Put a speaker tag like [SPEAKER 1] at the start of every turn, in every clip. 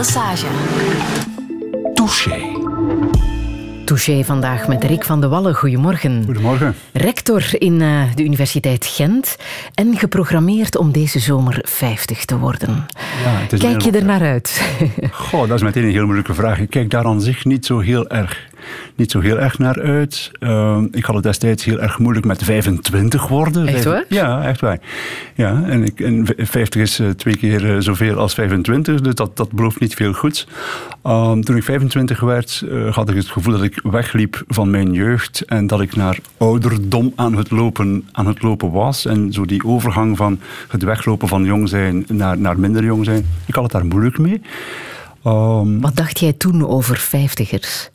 [SPEAKER 1] Lesage.
[SPEAKER 2] Touché.
[SPEAKER 3] Touché vandaag met Rick van de Wallen. Goedemorgen.
[SPEAKER 4] Goedemorgen.
[SPEAKER 3] Rector in uh, de Universiteit Gent en geprogrammeerd om deze zomer 50 te worden. Ja, Kijk je er naar uit?
[SPEAKER 4] Goh, dat is meteen een heel moeilijke vraag. Ik kijk daar aan zich niet zo heel erg niet zo heel erg naar uit. Ehm, ik had het destijds heel erg moeilijk met 25 worden.
[SPEAKER 3] Echt waar?
[SPEAKER 4] Ja, echt waar. Ja, en, ik, en 50 is uh, twee keer uh, zoveel als 25, dus dat, dat belooft niet veel goeds. Um, toen ik 25 werd, uh, had ik het gevoel dat ik wegliep van mijn jeugd en dat ik naar ouderdom aan het lopen, aan het lopen was. En zo die overgang van het weglopen van jong zijn naar, naar minder jong zijn, ik had het daar moeilijk mee.
[SPEAKER 3] Um, Wat dacht jij toen over vijftigers?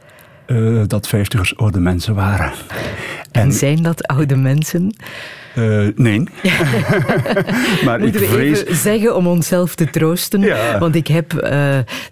[SPEAKER 4] Uh, dat vijftigers oude mensen waren.
[SPEAKER 3] En, en zijn dat oude mensen?
[SPEAKER 4] Uh, nee.
[SPEAKER 3] maar Moeten ik vrees... we even zeggen om onszelf te troosten? Ja. Want ik heb uh,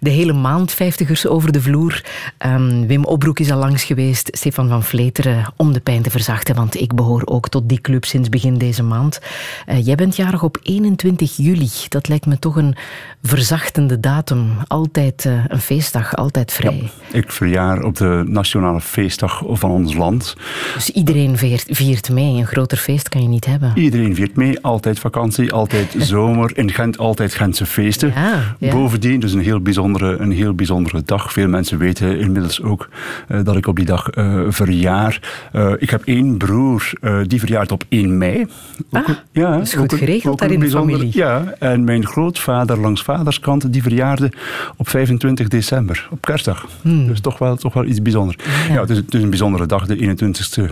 [SPEAKER 3] de hele maand vijftigers over de vloer. Um, Wim Obroek is al langs geweest. Stefan van Vleteren om de pijn te verzachten. Want ik behoor ook tot die club sinds begin deze maand. Uh, jij bent jarig op 21 juli. Dat lijkt me toch een verzachtende datum. Altijd een feestdag, altijd vrij.
[SPEAKER 4] Ja, ik verjaar op de nationale feestdag van ons land.
[SPEAKER 3] Dus iedereen viert, viert mee. Een groter feest kan je niet hebben.
[SPEAKER 4] Iedereen viert mee, altijd vakantie, altijd zomer. In Gent altijd Gentse feesten. Ja, ja. Bovendien, dus een heel, bijzondere, een heel bijzondere dag. Veel mensen weten inmiddels ook uh, dat ik op die dag uh, verjaar. Uh, ik heb één broer, die verjaart op 1 mei.
[SPEAKER 3] Ah, ja, is goed geregeld daar in de familie.
[SPEAKER 4] Ja, en mijn grootvader langs vaderskant, die verjaarde op 25 december, op kerstdag. Hmm. Dus toch wel, toch wel iets bijzonders. Ja, het, is, het, is, een bijzondere dag, de 21ste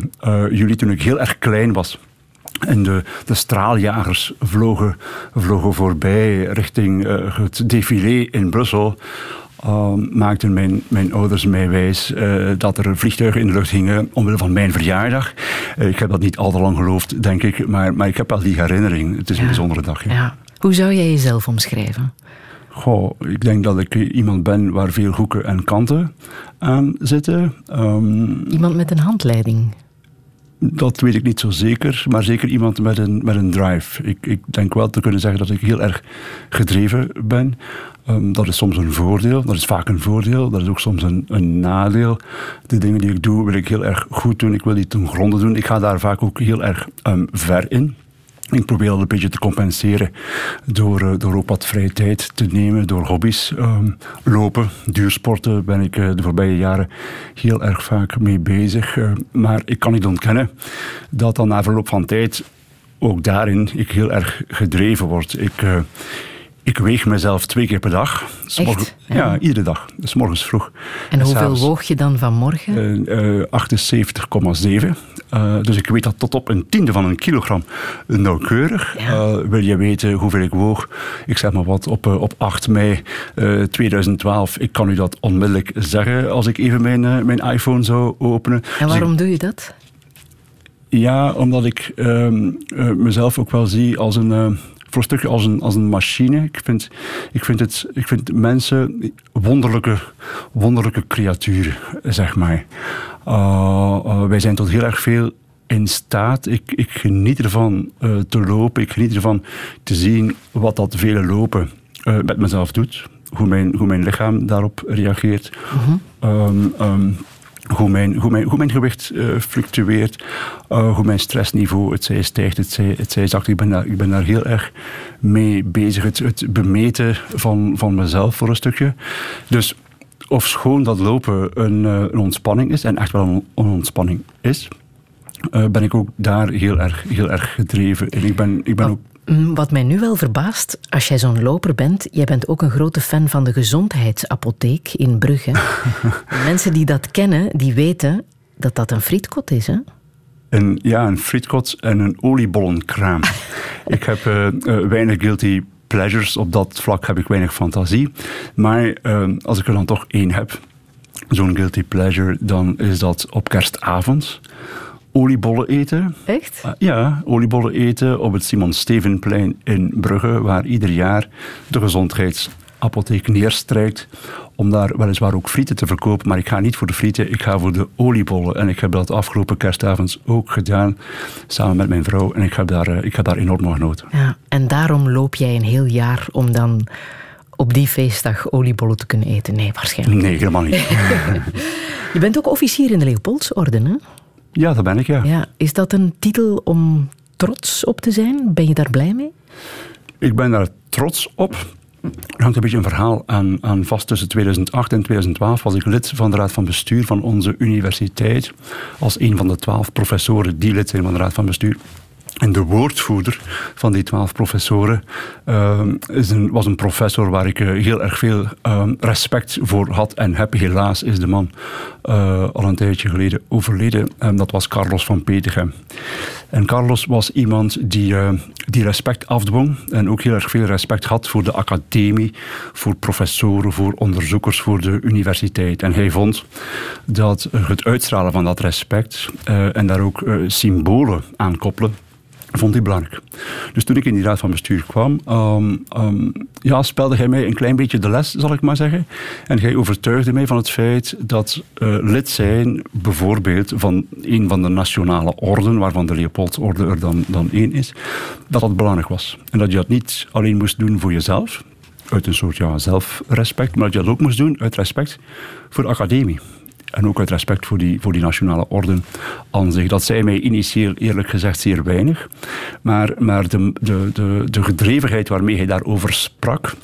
[SPEAKER 4] juli, toen ik heel erg klein was. En de, de straaljagers vlogen, vlogen voorbij richting uh, het défilé in Brussel. Uh, maakten mijn, mijn ouders mij wijs uh, dat er vliegtuigen in de lucht hingen omwille van mijn verjaardag. Uh, ik heb dat niet al te lang geloofd, denk ik, maar, maar ik heb wel die herinnering. Het is ja. een bijzondere dag. Ja. ja.
[SPEAKER 3] Hoe zou jij jezelf omschrijven?
[SPEAKER 4] Goh, ik denk dat ik iemand ben waar veel hoeken en kanten aan zitten. Um,
[SPEAKER 3] iemand met een handleiding?
[SPEAKER 4] Dat weet ik niet zo zeker, maar zeker iemand met een, met een drive. Ik, ik denk wel te kunnen zeggen dat ik heel erg gedreven ben. Um, dat is soms een voordeel, dat is vaak een voordeel, dat is ook soms een, een nadeel. De dingen die ik doe, wil ik heel erg goed doen, ik wil die ten gronde doen. Ik ga daar vaak ook heel erg um, ver in. Ik probeer dat een beetje te compenseren door, uh, door ook wat vrije tijd te nemen, door hobby's. Um, lopen, duursporten ben ik uh, de voorbije jaren heel erg vaak mee bezig. Uh, maar ik kan niet ontkennen dat dan na verloop van tijd ook daarin ik heel erg gedreven word. Ik, ik weeg mezelf twee keer per dag.
[SPEAKER 3] Echt?
[SPEAKER 4] Ja, ja, iedere dag. Dus morgens vroeg.
[SPEAKER 3] En, en hoeveel woog je dan vanmorgen?
[SPEAKER 4] Uh, uh, 78,7. Uh, dus ik weet dat tot op een tiende van een kilogram nauwkeurig. Ja. Wil je weten hoeveel ik woog? Ik zeg maar wat, op, op 8 mei 2012. Ik kan u dat onmiddellijk zeggen als ik even mijn, mijn iPhone zou openen.
[SPEAKER 3] En waarom dus ik, doe je dat?
[SPEAKER 4] Ja, omdat ik ehm, mezelf ook wel zie als een voor een stukje als een, als een machine. Ik vind, ik, vind het, ik vind mensen wonderlijke, wonderlijke creaturen, zeg maar. Uh, uh, wij zijn tot heel erg veel in staat. Ik, ik geniet ervan uh, te lopen. Ik geniet ervan te zien wat dat vele lopen met mezelf doet. Hoe mijn, hoe mijn lichaam daarop reageert. -huh. um, um, hoe mijn, hoe mijn, hoe mijn gewicht uh, fluctueert, uh, hoe mijn stressniveau, het zij stijgt, het zij, het zij zakt. Ik ben, daar, ik ben daar heel erg mee bezig. Het, het bemeten van, van mezelf voor een stukje. Dus of schoon dat lopen een, uh, een ontspanning is, en echt wel een, een ontspanning is, ben ik ook daar heel erg, heel erg gedreven. En ik ben, ik ben ook
[SPEAKER 3] Mm, wat mij nu wel verbaast, als jij zo'n loper bent, jij bent ook een grote fan van de gezondheidsapotheek in Brugge. Mensen die dat kennen, die weten dat dat een frietkot is, hè?
[SPEAKER 4] Een, ja, een frietkot en een oliebollenkraam. ik heb uh, uh, weinig guilty pleasures. Op dat vlak heb ik weinig fantasie. Maar uh, als ik er dan toch één heb, zo'n guilty pleasure, dan is dat op kerstavond oliebollen eten.
[SPEAKER 3] Echt?
[SPEAKER 4] Uh, ja, oliebollen eten op het Simon Stevenplein in Brugge, waar ieder jaar de gezondheidsapotheek neerstrijkt om daar weliswaar ook frieten te verkopen. Maar ik ga niet voor de frieten, ik ga voor de oliebollen. En ik heb dat afgelopen kerstavond ook gedaan, samen met mijn vrouw. En ik heb daar, uh, ik heb daar enorm van genoten.
[SPEAKER 3] Ja, en daarom loop jij een heel jaar om dan op die feestdag oliebollen te kunnen eten. Nee, waarschijnlijk.
[SPEAKER 4] Nee, helemaal niet.
[SPEAKER 3] je bent ook officier in de Leopoldsorde, hè?
[SPEAKER 4] Ja, dat ben ik, ja.
[SPEAKER 3] ja. Is dat een titel om trots op te zijn? Ben je daar blij mee?
[SPEAKER 4] Ik ben daar trots op. Er hangt een beetje een verhaal aan, aan vast. Tussen 2008 en 2012 was ik lid van de raad van bestuur van onze universiteit. Als een van de twaalf professoren die lid zijn van de raad van bestuur. En de woordvoerder van die twaalf professoren uh, is een, was een professor waar ik uh, heel erg veel uh, respect voor had en heb. Helaas is de man uh, al een tijdje geleden overleden. En dat was Carlos van Petegem. En Carlos was iemand die, die respect afdwong en ook heel erg veel respect had voor de academie, voor professoren, voor onderzoekers, voor de universiteit. En hij vond dat het uitstralen van dat respect en daar ook symbolen aan koppelen vond hij belangrijk. Dus toen ik in die raad van bestuur kwam, um, um, ja, spelde hij mij een klein beetje de les, zal ik maar zeggen. En hij overtuigde mij van het feit dat uh, lid zijn, bijvoorbeeld van een van de nationale orden, waarvan de Leopoldsorde er dan, dan één is, dat dat belangrijk was. En dat je dat niet alleen moest doen voor jezelf, uit een soort ja, zelfrespect, maar dat je dat ook moest doen uit respect voor de academie. En ook uit respect voor die, voor die nationale orde aan zich. Dat zei mij initieel eerlijk gezegd zeer weinig. Maar, maar de, de, de, de gedrevenheid waarmee hij daarover sprak.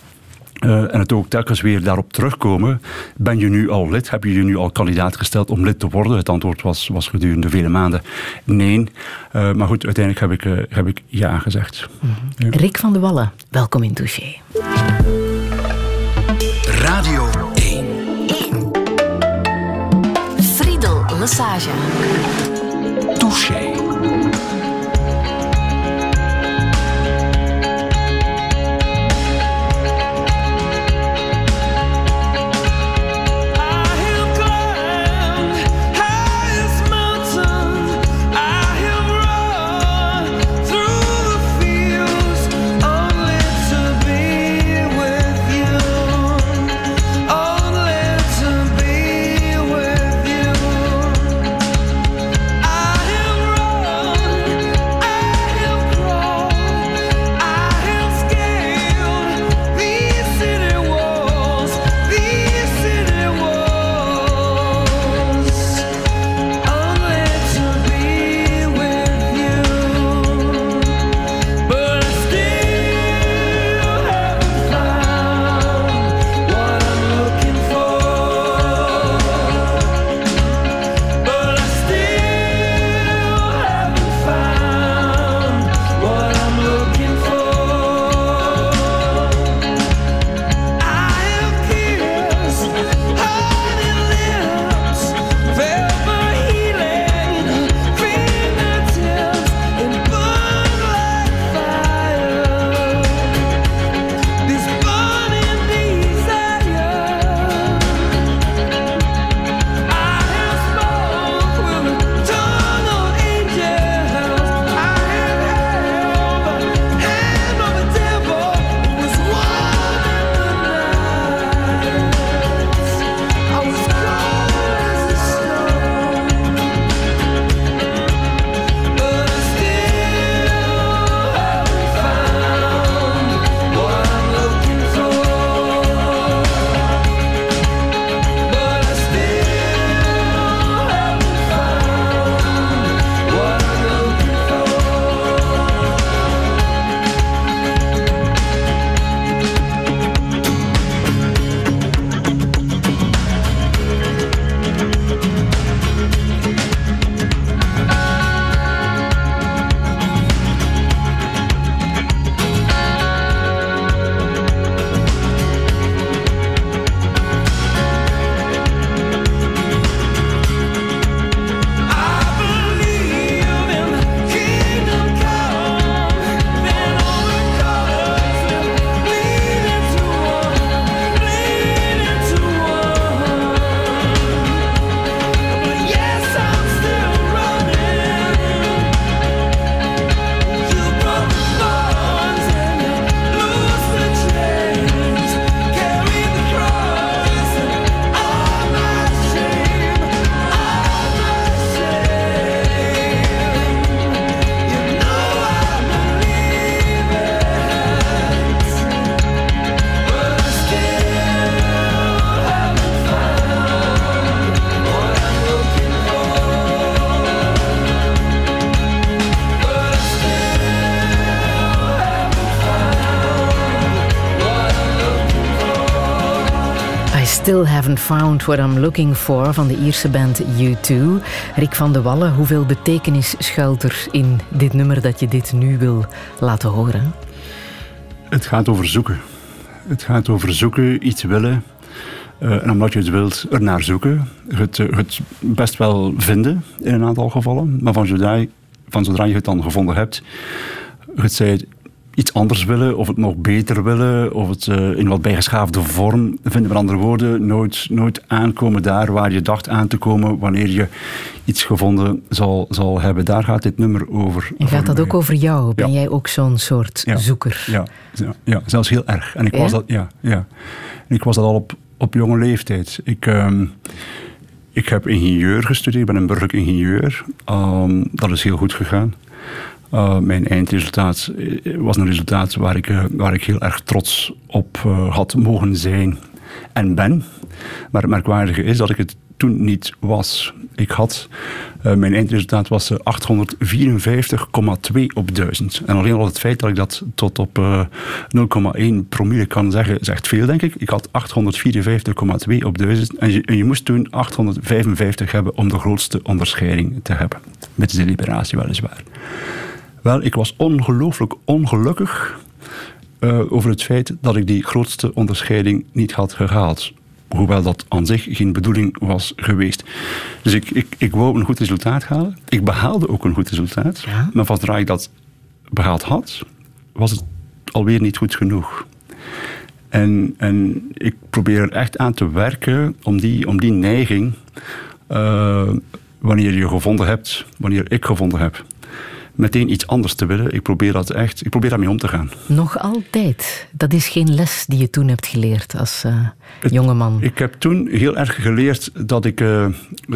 [SPEAKER 4] Uh, en het ook telkens weer daarop terugkomen. Ben je nu al lid? Heb je je nu al kandidaat gesteld om lid te worden? Het antwoord was, was gedurende vele maanden nee. Uh, maar goed, uiteindelijk heb ik, uh, heb ik ja gezegd.
[SPEAKER 3] Mm -hmm. ja. Rick van de Wallen, welkom in Touché.
[SPEAKER 5] Radio
[SPEAKER 6] Massage.
[SPEAKER 5] Touché.
[SPEAKER 3] Still haven't found what I'm looking for van de Ierse band U2. Rick van de Wallen, hoeveel betekenis schuilt er in dit nummer dat je dit nu wil laten horen?
[SPEAKER 4] Het gaat over zoeken. Het gaat over zoeken, iets willen. Uh, en omdat je het wilt, ernaar zoeken. Het, eh, het best wel vinden in een aantal gevallen. Maar van zodra, van zodra je het dan gevonden hebt, het zij iets anders willen, of het nog beter willen, of het uh, in wat bijgeschaafde vorm, vinden we andere woorden, nooit, nooit aankomen daar waar je dacht aan te komen wanneer je iets gevonden zal, zal hebben. Daar gaat dit nummer over.
[SPEAKER 3] En gaat dat ook over jou? Ben jij ook zo'n soort zoeker?
[SPEAKER 4] Ja, ja, ja, zelfs heel erg. En ik was dat, ja, ja. En ik was dat al op, op jonge leeftijd. Ik, um, ik heb ingenieur gestudeerd, ik ben een burgerlijk ingenieur. Um, dat is heel goed gegaan. Uh, mijn eindresultaat eh, was een resultaat waar ik, uh, waar ik heel erg trots op had mogen zijn en ben. Maar het merkwaardige is dat ik het toen niet was. Ik had, mijn eindresultaat was 854,2 op 1000. En alleen al het feit dat ik dat tot op 0,1 promille kan zeggen, zegt veel, denk ik. Ik had 854,2 op 1000 en je, moest toen 855 hebben om de grootste onderscheiding te hebben. Met de liberatie weliswaar. Wel, ik was ongelooflijk ongelukkig uh, over het feit dat ik die grootste onderscheiding niet had gehaald. Hoewel dat aan zich geen bedoeling was geweest. Dus ik, ik, ik wou een goed resultaat halen. Ik behaalde ook een goed resultaat. Ja? Maar zodra ik dat behaald had, was het alweer niet goed genoeg. En, en ik probeer er echt aan te werken om die, om die neiging, uh, wanneer je gevonden hebt, wanneer ik gevonden heb, meteen iets anders te willen. Ik probeer dat echt, ik probeer daarmee om te gaan.
[SPEAKER 3] Nog altijd? Dat is geen les die je toen hebt geleerd als uh, jonge man?
[SPEAKER 4] Ik heb toen heel erg geleerd dat ik, uh,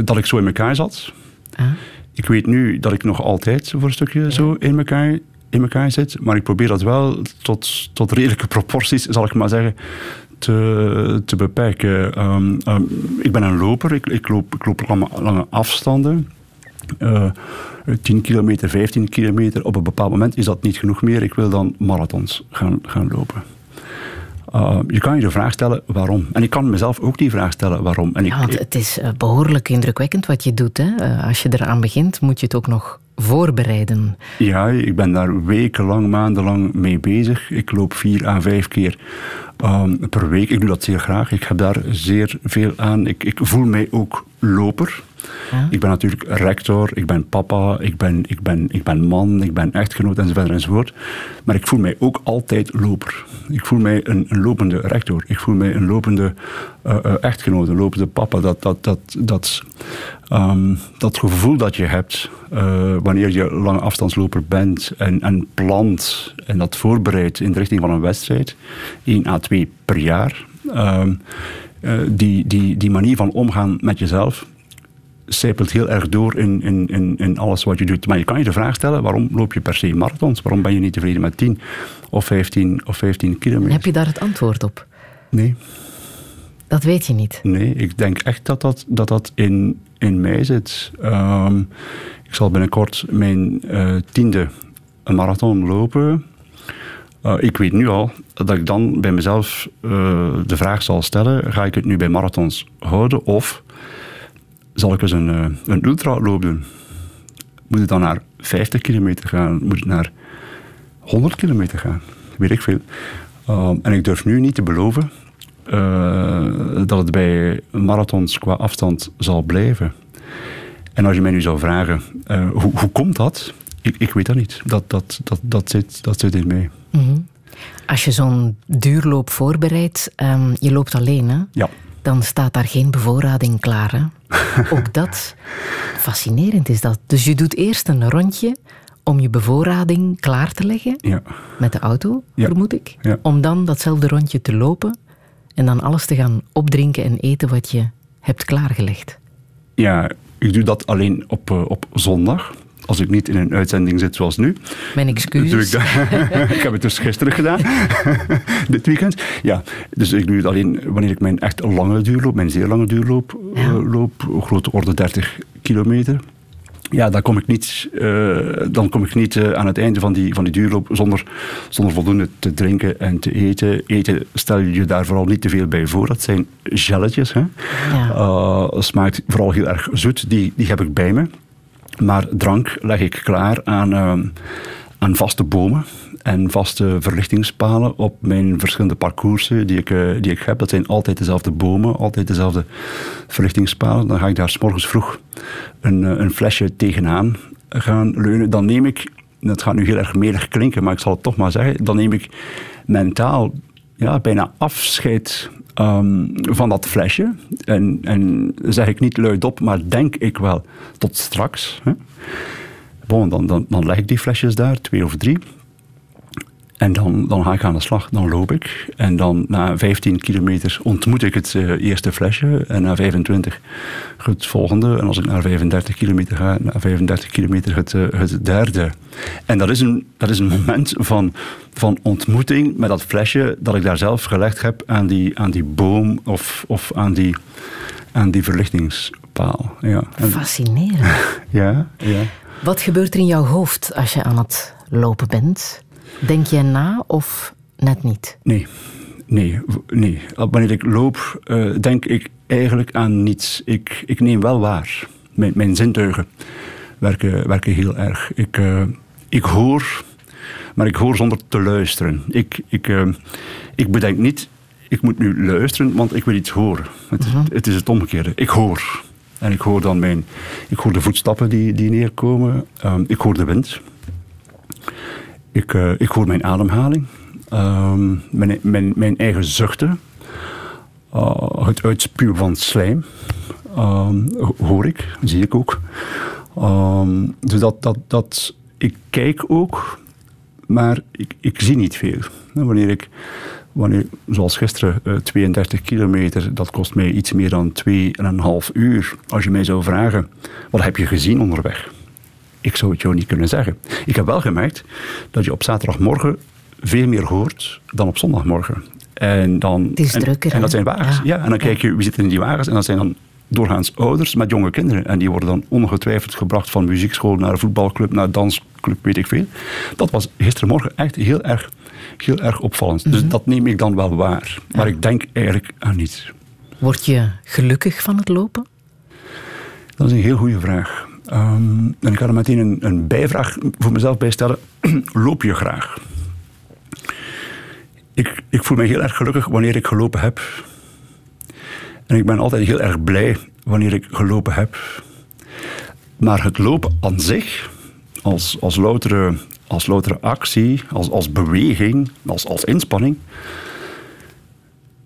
[SPEAKER 4] dat ik zo in elkaar zat. Ah. Ik weet nu dat ik nog altijd voor een stukje zo in elkaar, in elkaar zit. Maar ik probeer dat wel tot, tot redelijke proporties, zal ik maar zeggen, te, te beperken. Um, um, ik ben een loper, ik, ik, loop, ik loop lange, lange afstanden. Uh, 10 kilometer, 15 kilometer. Op een bepaald moment is dat niet genoeg meer. Ik wil dan marathons gaan, gaan lopen. Uh, je kan je de vraag stellen waarom. En ik kan mezelf ook die vraag stellen waarom. En
[SPEAKER 3] ja, want het is eh, behoorlijk indrukwekkend wat je doet. Hè? Als je eraan begint, moet je het ook nog voorbereiden.
[SPEAKER 4] Ja, ik ben daar wekenlang, maandenlang mee bezig. Ik loop vier à vijf keer um, per week. Ik doe dat zeer graag. Ik heb daar zeer veel aan. Ik, ik voel mij ook loper. Ik ben natuurlijk rector, ik ben papa, ik ben, ik, ben, ik ben man, ik ben echtgenoot enzovoort enzovoort. Maar ik voel mij ook altijd loper. Ik voel mij een, een lopende rector. Ik voel mij een lopende uh, echtgenoot, een lopende papa. Dat, dat, dat, dat, um, dat gevoel dat je hebt uh, wanneer je lange afstandsloper bent en, en plant en dat voorbereidt in de richting van een wedstrijd, 1 à 2 per jaar. Um, die, die, die manier van omgaan met jezelf, sijpelt heel erg door in, in, in, in alles wat je doet. Maar je kan je de vraag stellen, waarom loop je per se marathons? Waarom ben je niet tevreden met 10 of 15 of 15 kilometer?
[SPEAKER 3] Heb je daar het antwoord op?
[SPEAKER 4] Nee.
[SPEAKER 3] Dat weet je niet?
[SPEAKER 4] Nee, ik denk echt dat dat, dat, dat in, in mij zit. Um, ik zal binnenkort mijn uh, tiende marathon lopen. Uh, ik weet nu al dat ik dan bij mezelf uh, de vraag zal stellen: ga ik het nu bij marathons houden of zal ik eens een, uh, een ultraloop doen? Moet het dan naar 50 kilometer gaan? Moet het naar 100 kilometer gaan? Weet ik veel. Um, en ik durf nu niet te beloven uh, dat het bij marathons qua afstand zal blijven. En als je mij nu zou vragen, uh, hoe, hoe komt dat? Ik, ik weet dat niet. Dat, dat, dat, dat, zit, dat zit in mij. Mm -hmm.
[SPEAKER 3] Als je zo'n duurloop voorbereidt, um, je loopt alleen, hè?
[SPEAKER 4] Ja
[SPEAKER 3] dan staat daar geen bevoorrading klaar. Hè? Ook dat, fascinerend is dat. Dus je doet eerst een rondje om je bevoorrading klaar te leggen
[SPEAKER 4] ja.
[SPEAKER 3] met de auto,
[SPEAKER 4] ja.
[SPEAKER 3] vermoed ik.
[SPEAKER 4] Ja.
[SPEAKER 3] Om dan datzelfde rondje te lopen en dan alles te gaan opdrinken en eten wat je hebt klaargelegd.
[SPEAKER 4] Ja, ik doe dat alleen op, uh, op zondag als ik niet in een uitzending zit zoals nu.
[SPEAKER 3] Mijn excuses.
[SPEAKER 4] Ik, ik, heb het dus gisteren gedaan, dit weekend. Ja, dus ik doe het alleen wanneer ik mijn echt lange duurloop, mijn zeer lange duurloop ja. uh, loop, grote orde 30 kilometer. ja, dan kom ik niet, uh, dan kom ik niet uh, aan het einde van die, van die duurloop zonder, zonder voldoende te drinken en te eten. Eten stel je daar vooral niet te veel bij voor. Dat zijn gelletjes. Hè? Ja. Uh, smaakt vooral heel erg zoet. Die, die heb ik bij me. Maar drank leg ik klaar aan, aan vaste bomen en vaste verlichtingspalen op mijn verschillende parcoursen die ik, die ik heb. Dat zijn altijd dezelfde bomen, altijd dezelfde verlichtingspalen. Dan ga ik daar s morgens vroeg een, een flesje tegenaan gaan leunen. Dan neem ik, dat gaat nu heel erg melig klinken, maar ik zal het toch maar zeggen, dan neem ik mentaal ja, bijna afscheid um, van dat flesje. En, en zeg ik niet luidop, maar denk ik wel tot straks. Hè. Bon, dan, dan, dan leg ik die flesjes daar, twee of drie. En dan, dan ga ik aan de slag, dan loop ik. En dan na 15 kilometer ontmoet ik het uh, eerste flesje. En na 25 het volgende. En als ik naar 35 kilometer ga, na 35 kilometer het, uh, het derde. En dat is een, dat is een moment van, van ontmoeting met dat flesje dat ik daar zelf gelegd heb aan die, aan die boom of, of aan, die, aan die verlichtingspaal. Ja.
[SPEAKER 3] Fascinerend.
[SPEAKER 4] ja, ja.
[SPEAKER 3] Wat gebeurt er in jouw hoofd als je aan het lopen bent? Denk jij na of net niet?
[SPEAKER 4] Nee. Nee, nee. Wanneer ik loop, uh, denk ik eigenlijk aan niets. Ik, ik neem wel waar. Mijn, mijn zintuigen werken, werken heel erg. Ik, uh, ik hoor, maar ik hoor zonder te luisteren. Ik, ik, uh, ik bedenk niet, ik moet nu luisteren, want ik wil iets horen. Het, -huh. het is het omgekeerde. Ik hoor. En ik hoor dan mijn, ik hoor de voetstappen die, die neerkomen. Um, ik hoor de wind. Ik, uh, ik hoor mijn ademhaling, um, mijn, mijn, mijn, eigen zuchten, uh, het uitspuwen van slijm, um, hoor ik, zie ik ook. Um, dus dat, dat, dat, ik kijk ook, maar ik, ik zie niet veel. Wanneer ik, wanneer, zoals gisteren, uh, 32 kilometer, dat kost mij iets meer dan 2,5 uur. Als je mij zou vragen, wat heb je gezien onderweg? Ik zou het jou niet kunnen zeggen. Ik heb wel gemerkt dat je op zaterdagmorgen veel meer hoort dan op zondagmorgen. En, dan,
[SPEAKER 3] het is drukker.
[SPEAKER 4] En, dat zijn wagens. Ja. ja. en dan kijk je, wie zitten in die wagens? En dat zijn dan doorgaans ouders met jonge kinderen. En die worden dan ongetwijfeld gebracht van muziekschool naar voetbalclub, naar dansclub, weet ik veel. Dat was gisterenmorgen echt heel erg, heel erg opvallend. Dus mhm. dat neem ik dan wel waar. Maar ik denk eigenlijk aan niets.
[SPEAKER 3] Word je gelukkig van het lopen?
[SPEAKER 4] Dat is een heel goede vraag. Um, en ik ga er meteen een, bijvraag voor mezelf bij stellen. Loop je graag? Ik, ik voel me heel erg gelukkig wanneer ik gelopen heb. En ik ben altijd heel erg blij wanneer ik gelopen heb. Maar het lopen aan zich, als, als, loutere, als loutere actie, als, als beweging, als, als inspanning.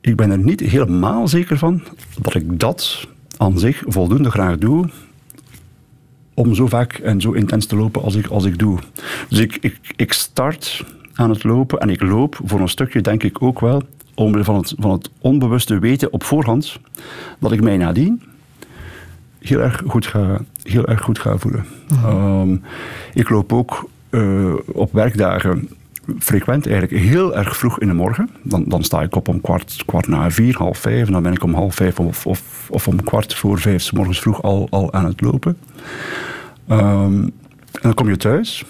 [SPEAKER 4] Ik ben er niet helemaal zeker van dat ik dat aan zich voldoende graag doe om zo vaak en zo intens te lopen als ik, als ik doe. Dus ik, ik, ik start aan het lopen en ik loop voor een stukje, denk ik ook wel, omwille van het, van het onbewuste weten op voorhand dat ik mij nadien heel erg goed ga, heel erg goed ga voelen. Mhm. Um, ik loop ook uh, op werkdagen frequent eigenlijk heel erg vroeg in de morgen. Dan, dan sta ik op om kwart, kwart na vier, half vijf. En dan ben ik om half vijf of, of, of om kwart voor vijf s morgens vroeg al, al aan het lopen. Um, en dan kom je thuis.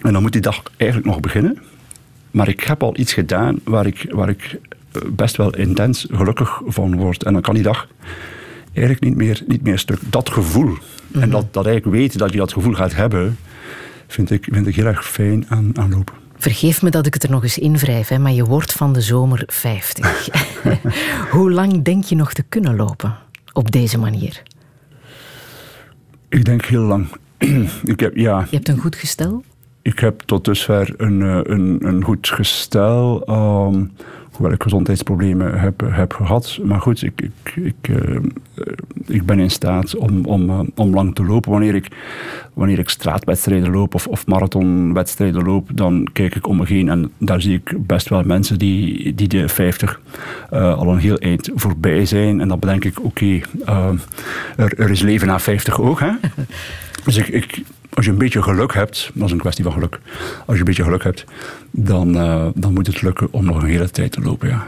[SPEAKER 4] En dan moet die dag eigenlijk nog beginnen. Maar ik heb al iets gedaan waar ik, waar ik eh, best wel intens gelukkig van word. En dan kan die dag eigenlijk niet meer, niet meer stuk. Dat gevoel. En mhm. dat, dat eigenlijk weten dat je dat gevoel gaat hebben, vind ik, vind ik heel erg fijn aan, aan lopen.
[SPEAKER 3] Vergeef me dat ik het er nog eens invrijf, hè, maar je wordt van de zomer 50. Hoe lang denk je nog te kunnen lopen op deze manier?
[SPEAKER 4] Ik denk heel lang. ik heb, ja,
[SPEAKER 3] je hebt een goed gestel?
[SPEAKER 4] Ik heb tot dusver een, eh, een, een goed gestel. Um, hoewel ik gezondheidsproblemen heb, heb gehad. Maar goed, ik, ik, ik, uh, ik ben in staat om, om, uh, om lang te lopen. Wanneer ik, wanneer ik straatwedstrijden loop of, of marathonwedstrijden loop, dan kijk ik om me heen en daar zie ik best wel mensen die, die de 50 uh, al een heel eind voorbij zijn. En dan bedenk ik, oké, okay, er, er is leven na 50 ook. Hè? Dus ik, ik, als je een beetje geluk hebt, dat is een kwestie van geluk. Als je een beetje geluk hebt, dan, uh, dan moet het lukken om nog een hele tijd te lopen. Ja.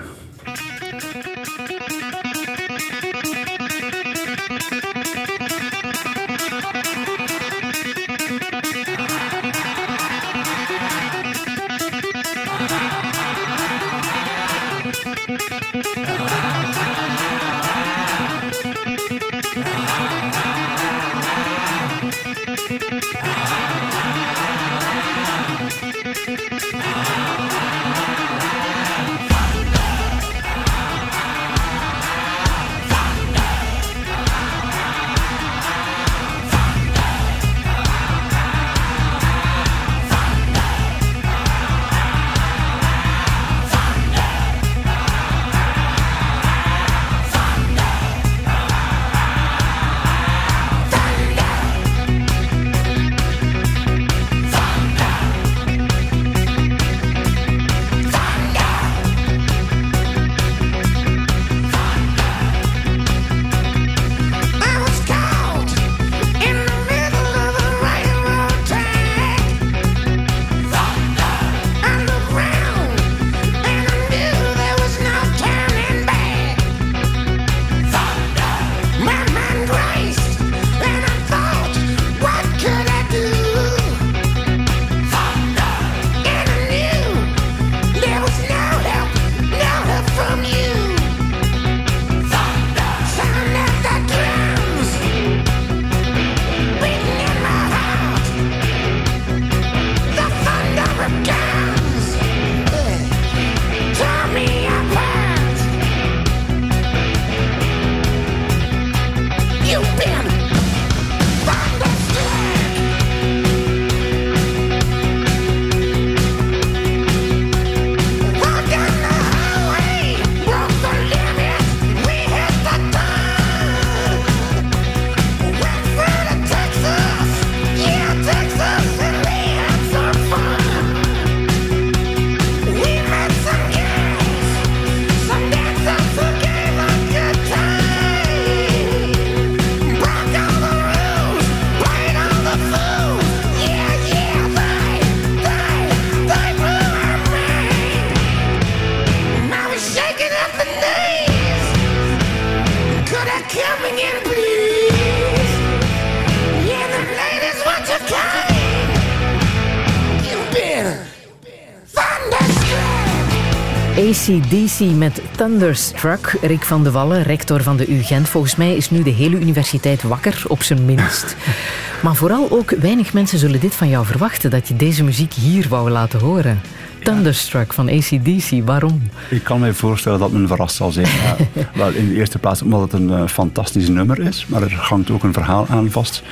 [SPEAKER 3] ACDC met Thunderstruck. Rick van de Wallen, rector van de UGent. Volgens mij is nu de hele universiteit wakker, op zijn minst. Maar vooral ook weinig mensen zullen dit van jou verwachten, dat je deze muziek hier wou laten horen. Thunderstruck van ACDC, waarom?
[SPEAKER 4] Ik kan me voorstellen dat men verrast zal zijn. wel, in de eerste plaats omdat het een uh, fantastisch nummer is, maar er hangt ook een verhaal aan vast.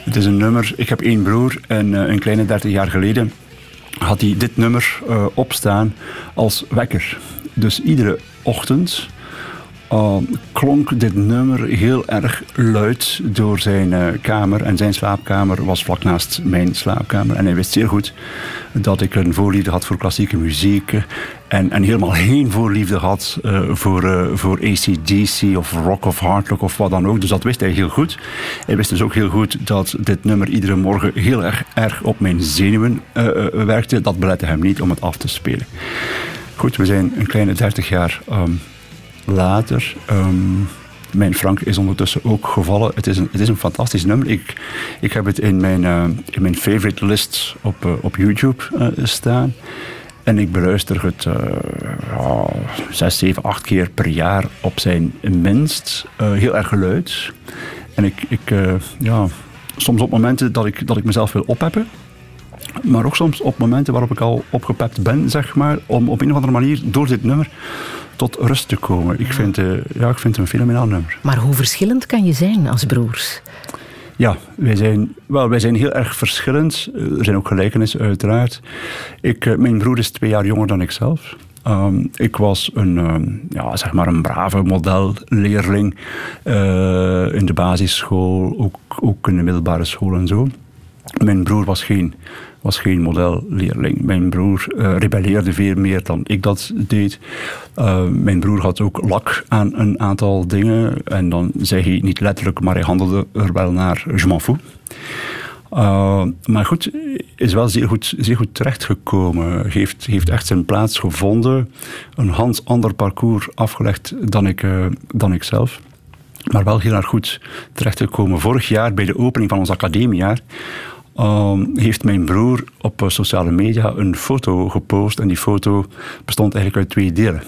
[SPEAKER 4] Het is een nummer, ik heb één broer en uh, een kleine 30 jaar geleden had hij dit nummer uh, opstaan als wekker. Dus iedere ochtend uh, klonk dit nummer heel erg luid door zijn uh, kamer. En zijn slaapkamer was vlak naast mijn slaapkamer. En hij wist zeer goed dat ik een voorliefde had voor klassieke muziek. En, en helemaal geen voorliefde had uh, voor, voor ACDC of rock of hard rock of wat dan ook. Dus dat wist hij heel goed. Hij wist dus ook heel goed dat dit nummer iedere morgen heel erg, erg op mijn zenuwen werkte. Dat belette hem niet om het af te spelen. Goed, we zijn een kleine 30 jaar um, later. Um, mijn Frank is ondertussen ook gevallen. Het is een, het is een fantastisch nummer. Ik, ik heb het in mijn, uh, in mijn favorite list op, uh, op YouTube uh, staan. En ik beluister het oh, zes, zeven, acht keer per jaar op zijn minst. heel erg geluid. En ik, ik ja, soms op momenten dat ik, dat ik mezelf wil opheppen. Maar ook soms op momenten waarop ik al opgepept ben, zeg maar, om op een of andere manier door dit nummer tot rust te komen. Ik vind, uh, ja, ik vind het een fenomenaal nummer.
[SPEAKER 3] Maar hoe verschillend kan je zijn als broers?
[SPEAKER 4] Ja, wij zijn, wel, wij zijn heel erg verschillend. Er zijn ook gelijkenissen, uiteraard. Ik, uh, mijn broer is twee jaar jonger dan ik zelf. Um, ik was een, um, ja, zeg maar een brave modelleerling uh, in de basisschool, ook, ook in de middelbare school en zo. Mijn broer was geen was geen modelleerling. Mijn broer uh, rebelleerde veel meer dan ik dat deed. Uh, mijn broer had ook lak aan een aantal dingen. En dan zei hij niet letterlijk, maar hij handelde er wel naar. Je m'en fous. Uh, maar goed, is wel zeer goed, zeer goed terechtgekomen. Heeft, heeft echt zijn plaats gevonden. Een hans ander parcours afgelegd dan ik, dan ik zelf maar wel heel erg goed terechtgekomen. Vorig jaar bij de opening van ons academiejaar Um, heeft mijn broer op sociale media een foto gepost. En die foto bestond eigenlijk uit twee delen.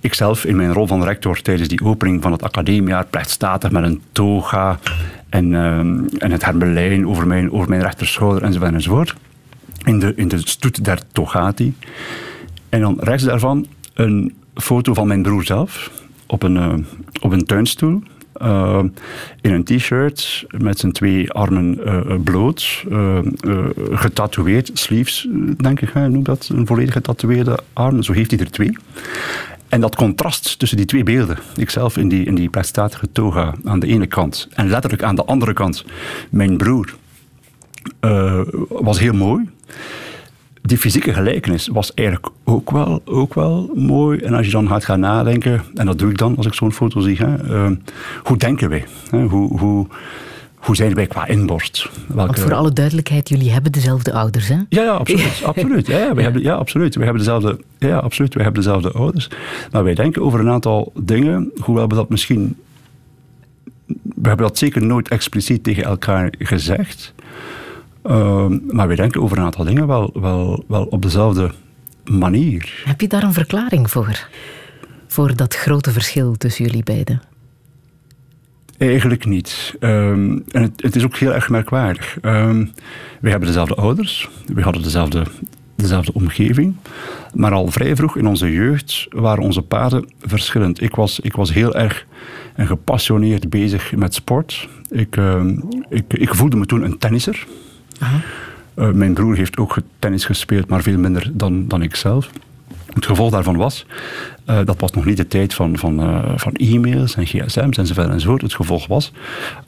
[SPEAKER 4] Ikzelf in mijn rol van rector tijdens die opening van het academiejaar plechtstatig met een toga en, um, en het hermelijn over mijn, over mijn rechterschouder enzovoort enzovoort. In de, in de stoet der togati. En dan rechts daarvan een foto van mijn broer zelf op een, uh, op een tuinstoel uh, in een t-shirt met zijn twee armen uh, bloot, uh, getatoeëerd, sleeves, denk ik, hè, noem dat, een volledig getatoeëerde arm. Zo heeft hij er twee. En dat contrast tussen die twee beelden, ikzelf in die, in die plekstatige toga aan de ene kant en letterlijk aan de andere kant mijn broer, was heel mooi die fysieke gelijkenis was eigenlijk ook wel, ook wel mooi. En als je dan gaat gaan nadenken, en dat doe ik dan als ik zo'n foto zie, hè, uh, hoe denken wij? Hè? Hoe, hoe, hoe zijn wij qua inborst?
[SPEAKER 3] Welke... Want voor alle duidelijkheid, jullie hebben dezelfde ouders, hè?
[SPEAKER 4] Ja, ja absoluut. absoluut. Ja, hebben, ja, absoluut. We hebben dezelfde, ja, absoluut. Wij hebben dezelfde ouders. Maar wij denken over een aantal dingen, hoewel we dat misschien... We hebben dat zeker nooit expliciet tegen elkaar gezegd. Uh, maar we denken over een aantal dingen wel, wel, wel op dezelfde manier.
[SPEAKER 3] Heb je daar een verklaring voor? Voor dat grote verschil tussen jullie beiden?
[SPEAKER 4] Eigenlijk niet. Um, en het, het, is ook heel erg merkwaardig. Um, we hebben dezelfde ouders, we hadden dezelfde, dezelfde omgeving. Maar al vrij vroeg in onze jeugd waren onze paden verschillend. Ik was, ik was heel erg en gepassioneerd bezig met sport. Ik, um, ik, ik voelde me toen een tennisser. Uh, mijn broer heeft ook tennis gespeeld, maar veel minder dan, dan ik zelf. Het gevolg daarvan was, uh, dat was nog niet de tijd van, van, uh, van e-mails en gsm's enzovoort enzovoort. Het gevolg was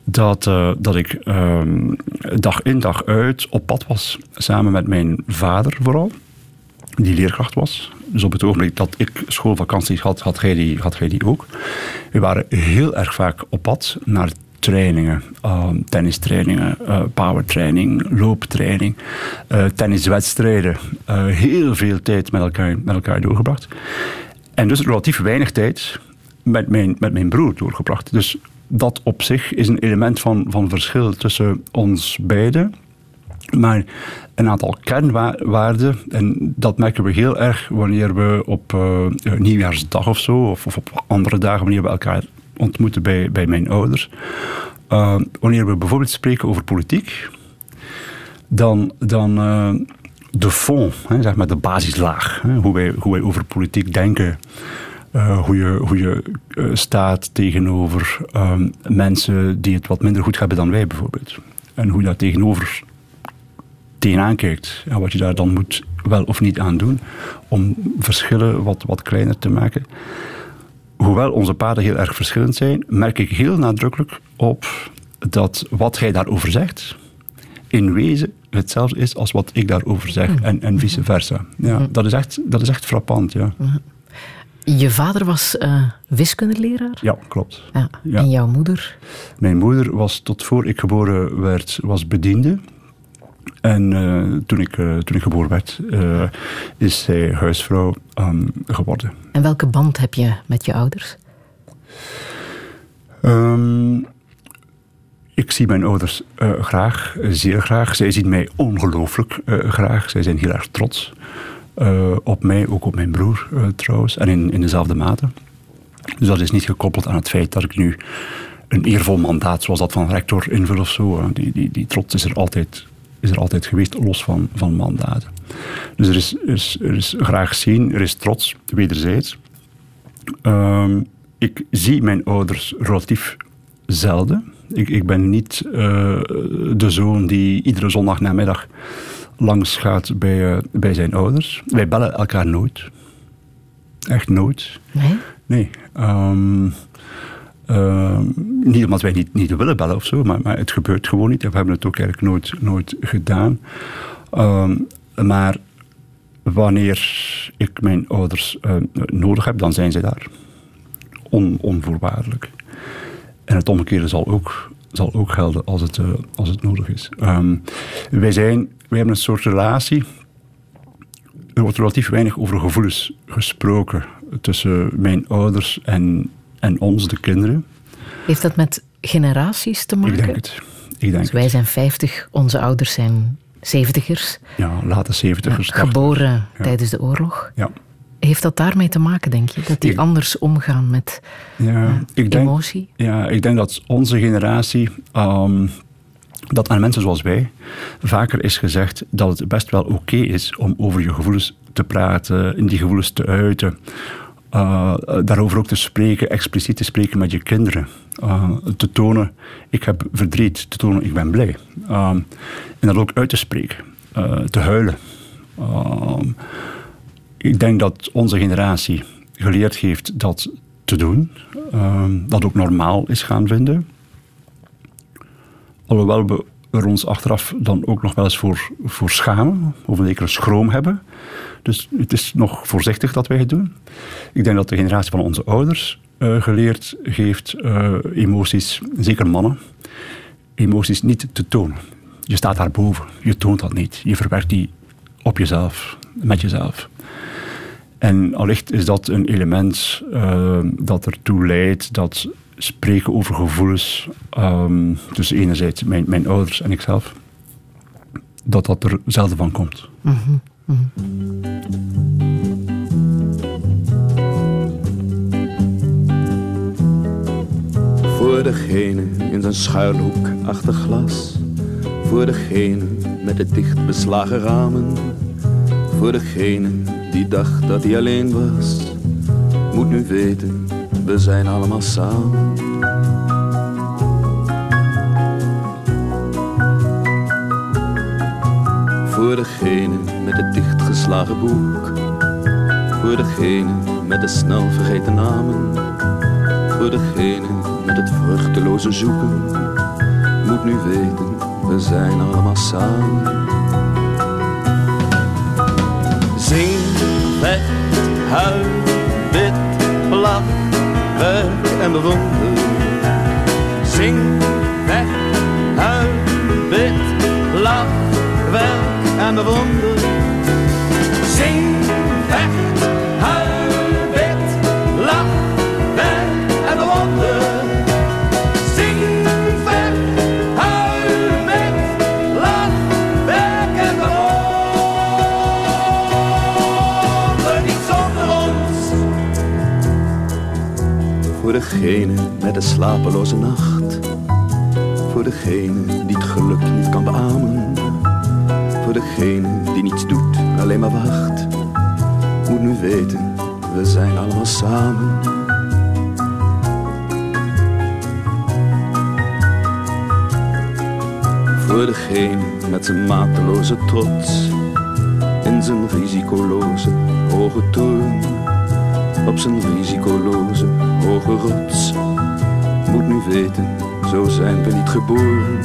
[SPEAKER 4] dat, dat ik ehm, dag in dag uit op pad was, samen met mijn vader vooral, die leerkracht was. Dus op het ogenblik dat ik schoolvakanties had, had hij die, had die ook. We waren heel erg vaak op pad naar trainingen, uh, tennistrainingen, uh, powertraining, looptraining, uh, tenniswedstrijden. Uh, heel veel tijd met elkaar, met elkaar doorgebracht. En dus relatief weinig tijd met mijn, met mijn broer doorgebracht. Dus dat op zich is een element van, van verschil tussen ons beiden. Maar een aantal kernwaarden. En dat merken we heel erg wanneer we op uh, nieuwjaarsdag of zo, of, of, op andere dagen, wanneer we elkaar ontmoeten bij, bij mijn ouders. Uh, wanneer we bijvoorbeeld spreken over politiek, dan, dan uh, de fond, hè, zeg maar de basislaag, hè, hoe, wij, hoe wij over politiek denken. Uh, hoe je, hoe je staat tegenover um, mensen die het wat minder goed hebben dan wij bijvoorbeeld. En hoe je daar tegenover tegenaan kijkt. En wat je daar dan moet wel of niet aan doen om verschillen wat, wat kleiner te maken. Hoewel onze paden heel erg verschillend zijn, merk ik heel nadrukkelijk op dat wat hij daarover zegt, in wezen hetzelfde is als wat ik daarover zeg mm. en, en vice versa. Ja, mm. dat, is echt, dat is echt frappant, ja.
[SPEAKER 3] Mm. Je vader was uh, wiskundeleraar?
[SPEAKER 4] Ja, klopt.
[SPEAKER 3] Ja. Ja. En jouw moeder?
[SPEAKER 4] Mijn moeder was tot voor ik geboren werd, was bediende. En uh, toen, ik, uh, toen ik geboren werd, is zij huisvrouw um, geworden.
[SPEAKER 3] En welke band heb je met je ouders?
[SPEAKER 4] Um, ik zie mijn ouders graag, zeer graag. Zij zien mij ongelooflijk graag. Zij zijn heel erg trots. Op mij, ook op mijn broer trouwens, en in, in dezelfde mate. Dus dat is niet gekoppeld aan het feit dat ik nu een eervol mandaat zoals dat van rector invul of zo. Die, die, die trots is er altijd, is er altijd geweest, los van, van mandaten. Dus er is, er is, er is graag zien, er is trots, wederzijds. Uh, ik zie mijn ouders relatief zelden. Ik, ik ben niet uh, de zoon die iedere zondag namiddag langs gaat bij, uh, bij zijn ouders. Wij bellen elkaar nooit. Echt nooit.
[SPEAKER 3] Nee?
[SPEAKER 4] Nee. Um, uh, niet omdat wij niet, niet willen bellen of zo, maar, maar het gebeurt gewoon niet. We hebben het ook eigenlijk nooit, nooit gedaan. Um, maar wanneer ik mijn ouders uh, nodig heb, dan zijn ze daar. On, onvoorwaardelijk. En het omgekeerde zal ook, zal ook gelden als het, uh, als het nodig is. Um, wij zijn we hebben een soort relatie. Er wordt relatief weinig over gevoelens gesproken tussen mijn ouders en, en ons, de kinderen.
[SPEAKER 3] Heeft dat met generaties te maken?
[SPEAKER 4] Ik denk het. Ik denk
[SPEAKER 3] dus wij zijn 50, onze ouders zijn zeventigers.
[SPEAKER 4] Ja, late zeventigers.
[SPEAKER 3] Ja, geboren ja. tijdens de oorlog.
[SPEAKER 4] Ja.
[SPEAKER 3] Heeft dat daarmee te maken, denk je? Dat die ik, anders omgaan met ja, uh, ik denk, emotie?
[SPEAKER 4] Ja, ik denk dat onze generatie um, dat aan mensen zoals wij vaker is gezegd dat het best wel oké is om over je gevoelens te praten, in die gevoelens te uiten. Uh, daarover ook te spreken, expliciet te spreken met je kinderen. Uh, te tonen, ik heb verdriet, te tonen, ik ben blij. Uh, en dat ook uit te spreken, te huilen. ik denk dat onze generatie geleerd heeft dat te doen, dat ook normaal is gaan vinden. Alhoewel we er ons achteraf dan ook nog wel eens voor, voor schamen, of een zekere schroom hebben. Dus het is nog voorzichtig dat wij het doen. Ik denk dat de generatie van onze ouders uh, geleerd heeft uh, emoties, zeker mannen, emoties niet te tonen. Je staat daarboven, je toont dat niet. Je verwerkt die op jezelf, met jezelf. En allicht is dat een element uh, dat ertoe leidt dat spreken over gevoelens um, tussen enerzijds mijn, mijn ouders en ikzelf, dat dat er zelden van komt.
[SPEAKER 3] Mm.
[SPEAKER 1] Voor degene in zijn schuilhoek achter glas. Voor degene met de dicht beslagen ramen. Voor degene die dacht dat hij alleen was. Moet nu weten we zijn allemaal samen. Voor degene met het dichtgeslagen boek. Voor degene met de snel vergeten namen. Voor degene met het vruchteloze zoeken. Moet nu weten, we zijn allemaal samen. Zing, weg, huil, wit, lach werk en bewonder. de. Zing, vecht, huil, lach, werk en de. Zing, vecht, huil, bid, lach, werk en de Niets Niet zonder ons. Voor degene met de slapeloze nacht. Voor degene die het geluk niet kan beamen Degene die niets doet, alleen maar wacht. Moet nu weten, we zijn allemaal samen. Voor degene met zijn mateloze trots. In zijn risicoloze hoge toren op zijn risicoloze hoge rots. Moet nu weten, zo zijn we niet geboren.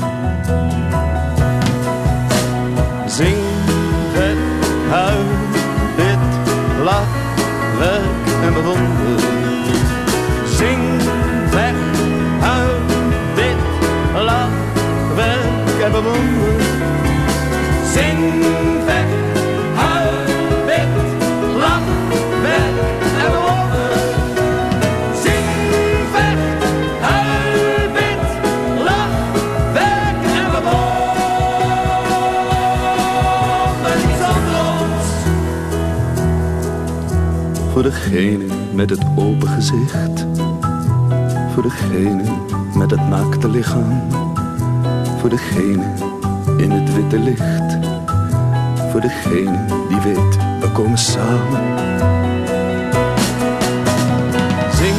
[SPEAKER 1] Voor degene met het open gezicht. Voor degene met het naakte lichaam. Voor degene in het witte licht. Voor degene die weet, we komen samen. Zing,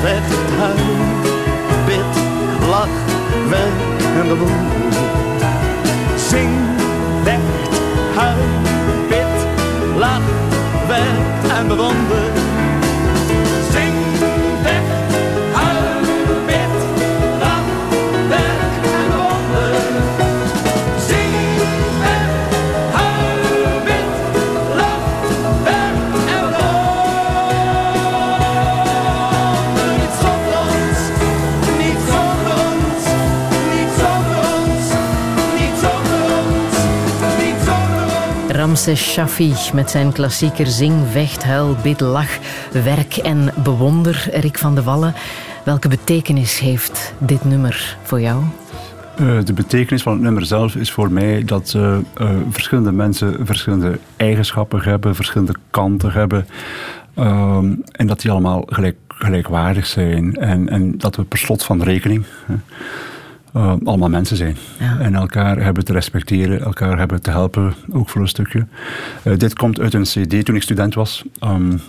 [SPEAKER 1] vecht, huil, bid, lach, werk en. Zing, werk
[SPEAKER 3] met zijn klassieker Zing, Vecht, Huil, Bid, Lach, Werk en Bewonder. Rick van de Wallen, welke betekenis heeft dit nummer voor jou?
[SPEAKER 4] Uh, de betekenis van het nummer zelf is voor mij dat uh, uh, verschillende mensen verschillende eigenschappen hebben, verschillende kanten hebben. Ehm, en dat die allemaal gelijk, gelijkwaardig zijn. En, en dat we per slot van rekening uh, allemaal mensen zijn. Ja. En elkaar hebben te respecteren, elkaar hebben te helpen, ook voor een stukje. Uh, dit komt uit een CD toen ik student was. Um,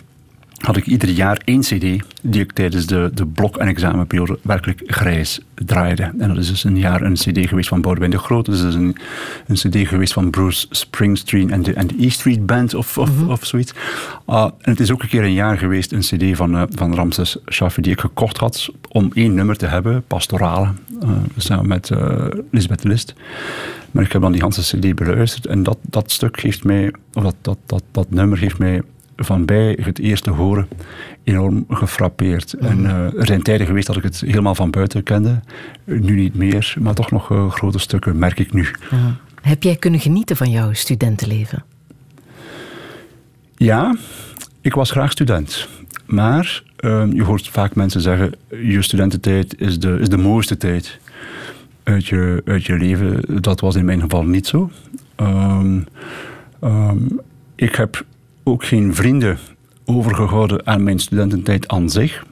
[SPEAKER 4] had ik ieder jaar één CD die ik tijdens de, de blok- en examenperiode werkelijk grijs draaide. En dat is dus een jaar een CD geweest van Boudewijn de Groot. Dus dat is een, een CD geweest van Bruce Springsteen en de, en de E Street Band of, of, -hmm. of zoiets. Uh, en het is ook een keer een jaar geweest een CD van, uh, van Ramses Shaffi die ik gekocht had om één nummer te hebben, Pastorale, uh, samen met Lisbeth List. Maar ik heb dan die hele CD beluisterd en dat, dat stuk geeft mij, of dat, dat, dat, dat nummer geeft mij van bij het eerste horen enorm gefrappeerd. Mm. En uh, er zijn tijden geweest dat ik het helemaal van buiten kende. Nu niet meer, maar toch nog uh, grote stukken merk ik nu.
[SPEAKER 3] Mm. Heb jij kunnen genieten van jouw studentenleven?
[SPEAKER 4] Ja, ik was graag student. Maar uh, je hoort vaak mensen zeggen: je studententijd is de, is de mooiste tijd uit je, uit je leven. Dat was in mijn geval niet zo. Um, um, ik heb ook geen vrienden overgehouden aan mijn studententijd aan zich.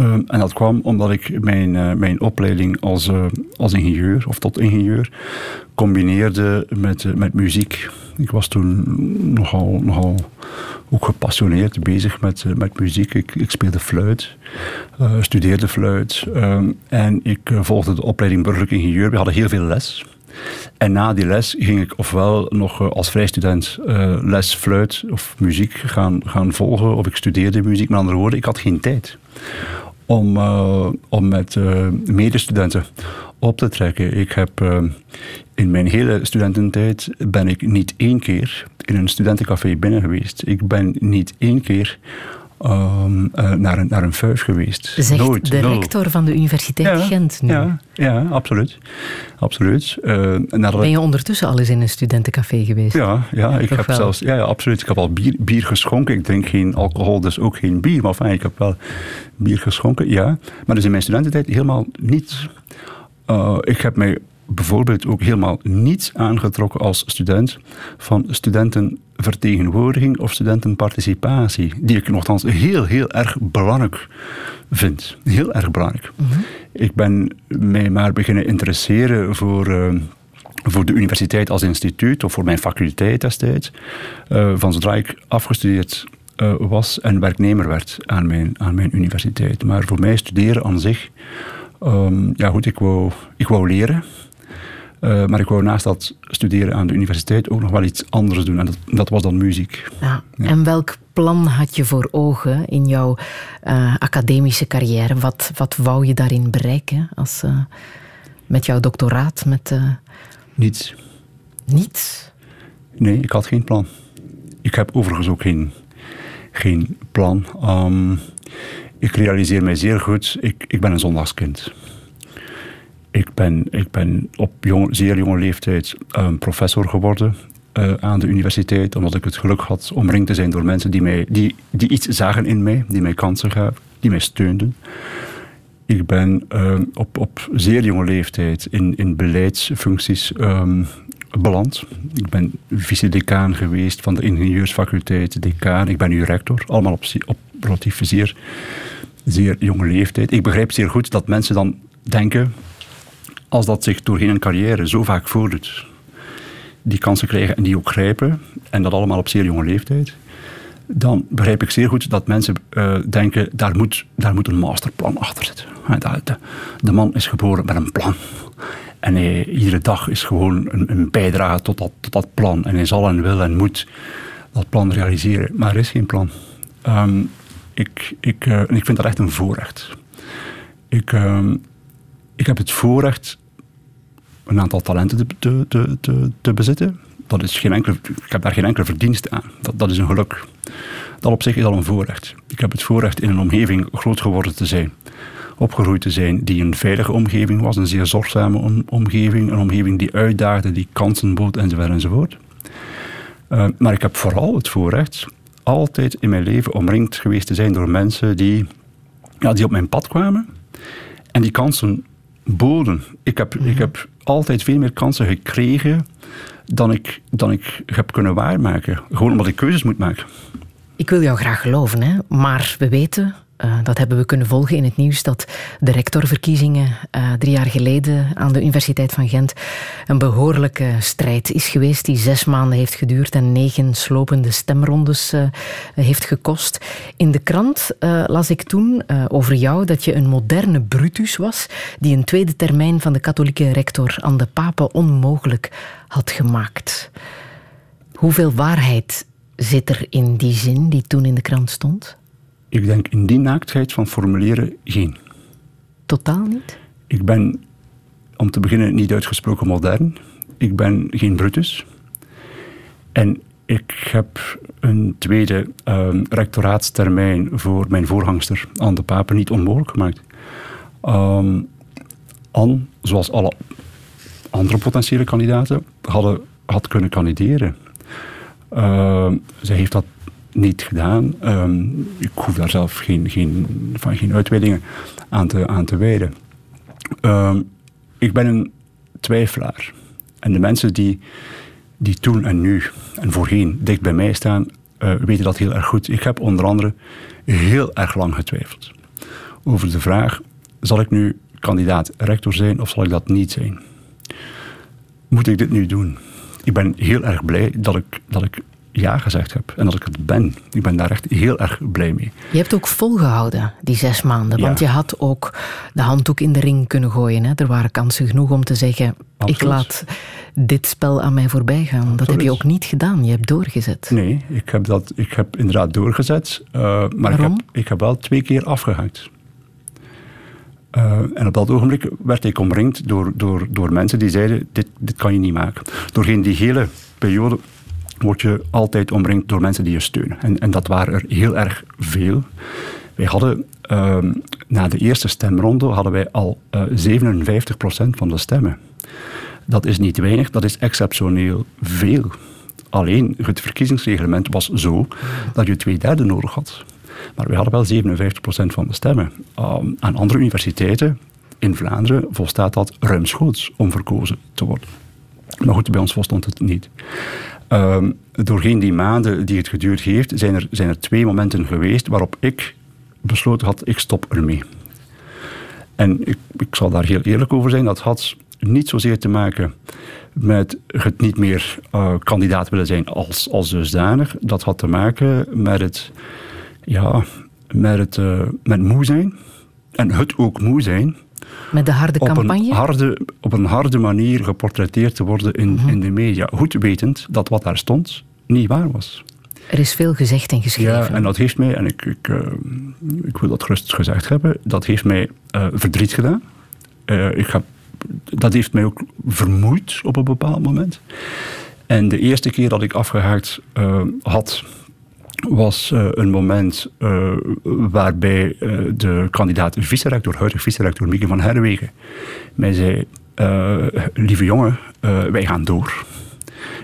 [SPEAKER 4] Uh, en dat kwam omdat ik mijn, uh, mijn opleiding als, uh, als ingenieur of tot ingenieur combineerde met, met muziek. Ik was toen nogal, nogal ook gepassioneerd bezig met, met muziek. Ik, ik speelde fluit, studeerde fluit ehm, en ik volgde de opleiding burgerlijk ingenieur. We hadden heel veel les. En na die les ging ik ofwel nog als vrijstudent uh, les fluit of muziek gaan, gaan volgen, of ik studeerde muziek. Met andere woorden, ik had geen tijd om, uh, om met medestudenten op te trekken. Ik heb in mijn hele studententijd ben ik niet één keer in een studentencafé binnen geweest. Ik ben niet één keer um, uh, naar, een, naar een vuif geweest.
[SPEAKER 3] Zegt Nooit, de no. rector van de Universiteit
[SPEAKER 4] ja,
[SPEAKER 3] Gent nu.
[SPEAKER 4] Ja, ja absoluut. absoluut. Uh,
[SPEAKER 3] ben je ondertussen al eens in een studentencafé geweest?
[SPEAKER 4] Ja, ja ik heb zelfs, ja, ja, absoluut. Ik heb al bier, bier geschonken. Ik drink geen alcohol, dus ook geen bier. Maar enfin, ik heb wel bier geschonken, ja. Maar dus in mijn studententijd helemaal niet. Uh, ik heb mij bijvoorbeeld ook helemaal niets aangetrokken als student van studentenvertegenwoordiging of studentenparticipatie, die ik nogthans heel, heel erg belangrijk vind. Heel erg belangrijk. Mhm. Ik ben mij maar beginnen interesseren voor. Uh, voor de universiteit als instituut of voor mijn faculteit destijds. Uh, van zodra ik afgestudeerd uh, was en werknemer werd aan mijn, aan mijn universiteit. Maar voor mij studeren aan zich, um, ja goed, ik wou, ik wou leren. Uh, maar ik wou naast dat studeren aan de universiteit ook nog wel iets anders doen. En dat, dat was dan muziek.
[SPEAKER 3] Ja. En welk plan had je voor ogen in jouw uh, academische carrière? Wat, wat wou je daarin bereiken als, uh, met jouw doctoraat? Met,
[SPEAKER 4] Niets.
[SPEAKER 3] Niets?
[SPEAKER 4] Nee, ik had geen plan. Ik heb overigens ook geen, geen plan. Um, ik realiseer mij zeer goed, ik, ik ben een zondagskind. Ik ben, ik ben op jong, zeer jonge leeftijd um, professor geworden uh, aan de universiteit, omdat ik het geluk had omringd te zijn door mensen die, mij, die, die iets zagen in mij, die mij kansen gaven, die mij steunden. Ik ben uh, op, op zeer jonge leeftijd in, in beleidsfuncties um, beland. Ik ben vice-decaan geweest van de ingenieursfaculteit, decaan. Ik ben nu rector, allemaal op, op relatief zeer, zeer jonge leeftijd. Ik begrijp zeer goed dat mensen dan denken, als dat zich doorheen een carrière zo vaak voordoet, die kansen krijgen en die ook grijpen, en dat allemaal op zeer jonge leeftijd, dan begrijp ik zeer goed dat mensen uh, denken, daar moet, daar moet een masterplan achter zitten. De, de man is geboren met een plan. En hij, iedere dag is gewoon een, een bijdrage tot dat, tot dat, plan. En hij zal en wil en moet dat plan realiseren. Maar er is geen plan. Um, ik, ik, en ik vind dat echt een voorrecht. Ik, uh, ik heb het voorrecht een aantal talenten te, te, te, te, bezitten. Dat is geen enkele, ik heb daar geen enkele verdienste aan. Dat, dat is een geluk. Dat op zich is al een voorrecht. Ik heb het voorrecht in een omgeving groot geworden te zijn. Opgegroeid te zijn die een veilige omgeving was, een zeer zorgzame omgeving. Een omgeving die uitdaagde, die kansen bood enzovoort enzovoort. Uh, maar ik heb vooral het voorrecht altijd in mijn leven omringd geweest te zijn door mensen die, ja, die op mijn pad kwamen en die kansen boden. Ik heb, ik mhm. heb altijd veel meer kansen gekregen dan ik, dan ik heb kunnen waarmaken. Gewoon omdat ik keuzes moet maken.
[SPEAKER 3] Ik wil jou graag geloven, hè? maar we weten uh, dat hebben we kunnen volgen in het nieuws dat de rectorverkiezingen uh, drie jaar geleden aan de Universiteit van Gent een behoorlijke strijd is geweest die zes maanden heeft geduurd en negen slopende stemrondes uh, heeft gekost. In de krant las ik toen over jou dat je een moderne Brutus was die een tweede termijn van de katholieke rector aan de papen onmogelijk had gemaakt. Hoeveel waarheid zit er in die zin die toen in de krant stond?
[SPEAKER 4] Ik denk in die naaktheid van formuleren geen.
[SPEAKER 3] Totaal niet?
[SPEAKER 4] Ik ben, om te beginnen, niet uitgesproken modern. Ik ben geen Brutus. En ik heb een tweede um, rectoraatstermijn voor mijn voorgangster, Anne de Papen, niet onmogelijk gemaakt. Um, Anne, zoals alle andere potentiële kandidaten, hadden, had kunnen kandideren. Uh, zij heeft dat niet gedaan. Um, ik hoef daar zelf geen, geen, van geen uitweidingen aan te, aan te wijden. Um, ik ben een twijfelaar. En de mensen die, die toen en nu en voorheen dicht bij mij staan, uh, weten dat heel erg goed. Ik heb onder andere heel erg lang getwijfeld over de vraag: zal ik nu kandidaat rector zijn of zal ik dat niet zijn? Moet ik dit nu doen? Ik ben heel erg blij dat ik, dat ik ja gezegd heb en dat ik het ben. Ik ben daar echt heel erg blij mee.
[SPEAKER 3] Je hebt ook volgehouden, die zes maanden. Want je had ook de handdoek in de ring kunnen gooien. Hè? Er waren kansen genoeg om te zeggen, ik laat dit spel aan mij voorbij gaan. Dat heb je ook niet gedaan. Je hebt doorgezet.
[SPEAKER 4] Nee, ik heb, dat, ik heb inderdaad doorgezet. Uh, maar ik heb, ik heb wel twee keer afgehaakt. Uh, en op dat ogenblik werd ik omringd door, door, door mensen die zeiden: dit, dit kan je niet maken. Doorheen die hele periode word je altijd omringd door mensen die je steunen. En, en dat waren er heel erg veel. Wij hadden uh, na de eerste stemronde hadden wij al uh, eh, 57% van de stemmen. Dat is niet weinig, dat is exceptioneel veel. Alleen het verkiezingsreglement was zo dat je twee derde nodig had. Maar wij hadden wel 57% van de stemmen. Um, aan andere universiteiten in Vlaanderen volstaat dat ruimschoots om verkozen te worden. Maar goed, bij ons volstond het niet. Um, doorheen die maanden die het geduurd heeft, zijn er, zijn er twee momenten geweest waarop ik besloten had, ik stop ermee. En ik, ik zal daar heel eerlijk over zijn, dat had niet zozeer te maken met het niet meer uh, kandidaat willen zijn als, als dusdanig. Dat had te maken met het, ja, met het uh, met moe zijn. En het ook moe zijn.
[SPEAKER 3] Met de harde
[SPEAKER 4] op
[SPEAKER 3] campagne?
[SPEAKER 4] Een harde, op een harde manier geportretteerd te worden in, mhm. in de media. Goed wetend dat wat daar stond niet waar was.
[SPEAKER 3] Er is veel gezegd en geschreven.
[SPEAKER 4] Ja, en dat heeft mij, en ik, ik, uh, ik wil dat gerust gezegd hebben, dat heeft mij uh, verdriet gedaan. Uh, ik heb, dat heeft mij ook vermoeid op een bepaald moment. En de eerste keer dat ik afgehaakt had, was een moment waarbij de kandidaat vice-rector, huidige vice-rector Mieke van Herwegen, mij zei: Lieve jongen, wij gaan door.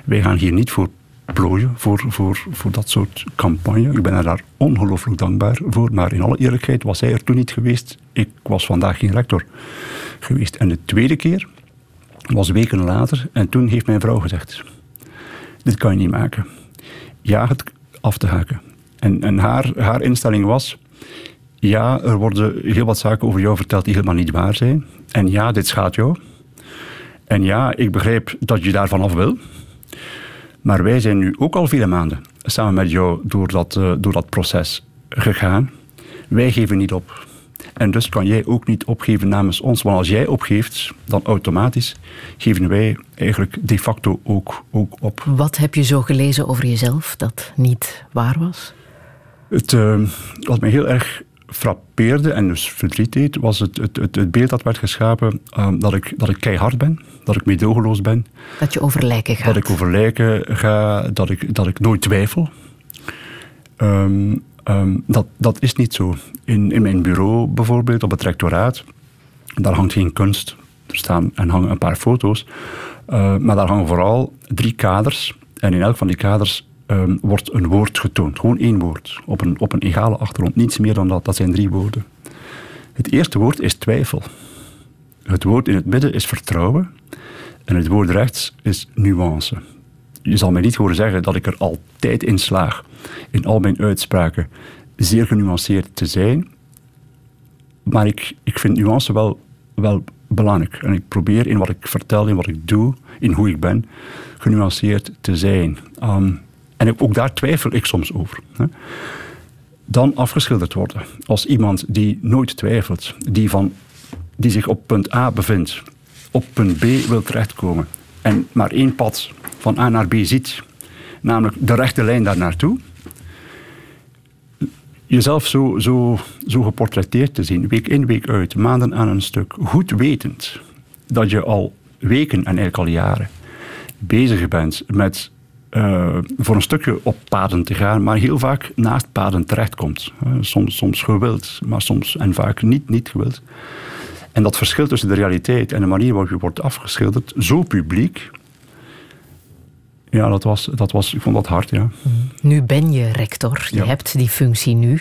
[SPEAKER 4] Wij gaan hier niet voor plooien voor, voor, voor dat soort campagne. Ik ben er daar ongelooflijk dankbaar voor. Maar in alle eerlijkheid was hij er toen niet geweest. Ik was vandaag geen rector geweest. En de tweede keer was weken later. En toen heeft mijn vrouw gezegd: Dit kan je niet maken. Ja, het af te haken. En, en haar, haar instelling was: Ja, er worden heel wat zaken over jou verteld die helemaal niet waar zijn. En ja, dit schaadt jou. En ja, ik begrijp dat je daarvan af wil. Maar wij zijn nu ook al vele maanden samen met jou door dat, uh, door dat proces gegaan. Wij geven niet op. En dus kan jij ook niet opgeven namens ons. Want als jij opgeeft, dan automatisch geven wij eigenlijk de facto ook, ook op.
[SPEAKER 3] Wat heb je zo gelezen over jezelf dat niet waar was?
[SPEAKER 4] Het, uh, wat mij heel erg frappeerde en dus verdriet deed, was het, het, het, het beeld dat werd geschapen um, dat, ik, dat ik keihard ben, dat ik meedogenloos ben.
[SPEAKER 3] Dat je over lijken gaat.
[SPEAKER 4] Dat ik over lijken ga, dat ik, dat ik nooit twijfel. Um, um, dat, dat is niet zo. In, in mijn bureau bijvoorbeeld, op het rectoraat, daar hangt geen kunst. Er staan en hangen een paar foto's. Uh, maar daar hangen vooral drie kaders. En in elk van die kaders um, wordt een woord getoond. Gewoon één woord. Op een, op een egale achtergrond. Niets meer dan dat. Dat zijn drie woorden. Het eerste woord is twijfel. Het woord in het midden is vertrouwen. En het woord rechts is nuance. Je zal mij niet horen zeggen dat ik er altijd in slaag, in al mijn uitspraken, zeer genuanceerd te zijn. Maar ik, ik vind nuance wel, wel belangrijk. En ik probeer in wat ik vertel, in wat ik doe, in hoe ik ben, genuanceerd te zijn. Um, en ook daar twijfel ik soms over. Dan afgeschilderd worden als iemand die nooit twijfelt, die, van, die zich op punt A bevindt, op punt B wil terechtkomen en maar één pad van A naar B ziet, namelijk de rechte lijn daar naartoe. Jezelf zo, zo, zo geportretteerd te zien, week in, week uit, maanden aan een stuk, goed wetend dat je al weken en eigenlijk al jaren bezig bent met uh, voor een stukje op paden te gaan, maar heel vaak naast paden terechtkomt. Uh, soms, soms gewild, maar soms en vaak niet, niet gewild. En dat verschil tussen de realiteit en de manier waarop je wordt afgeschilderd, zo publiek, ja, dat was, dat was, ik vond dat hard, ja.
[SPEAKER 3] Nu ben je rector, je hebt die functie nu.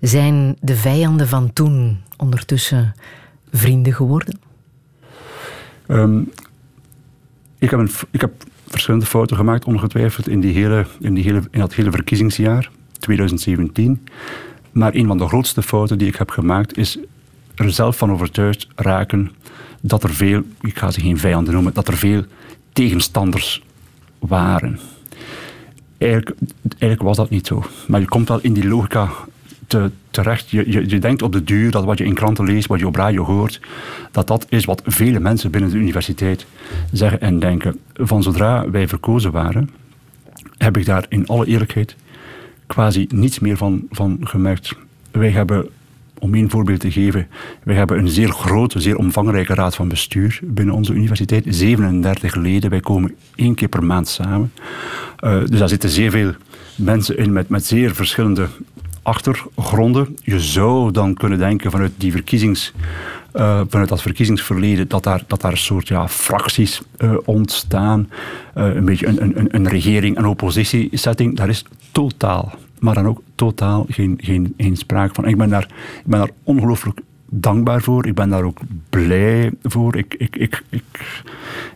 [SPEAKER 3] Zijn de vijanden van toen ondertussen vrienden geworden?
[SPEAKER 4] Um, ik, heb een, ik heb verschillende fouten gemaakt, ongetwijfeld, in, die hele, in, die hele, in dat hele verkiezingsjaar, 2017. Maar een van de grootste fouten die ik heb gemaakt is er zelf van overtuigd raken dat er veel, ik ga ze geen vijanden noemen, dat er veel tegenstanders waren. Eigenlijk, was dat niet zo. Maar je komt wel in die logica te, terecht. Je, je, je denkt op de duur dat wat je in kranten leest, wat je op radio hoort, dat dat is wat vele mensen binnen de universiteit zeggen en denken. Van zodra wij verkozen waren, heb ik daar in alle eerlijkheid quasi niets meer van, van gemerkt. Wij hebben, om één voorbeeld te geven, wij hebben een zeer grote, zeer omvangrijke raad van bestuur binnen onze universiteit. 37 leden, wij komen één keer per maand samen. Uh, dus daar zitten zeer veel mensen in met, met zeer verschillende achtergronden. Je zou dan kunnen denken vanuit die verkiezings... Uh, vanuit dat verkiezingsverleden, dat daar, dat daar een soort ja, fracties uh, ontstaan. Een beetje een, een, een regering- en oppositiesetting. Daar is totaal, maar dan ook totaal geen, geen, geen sprake van. ik ben daar, ik ben daar ongelooflijk dankbaar voor. Ik ben daar ook blij voor. Ik, ik, ik, ik,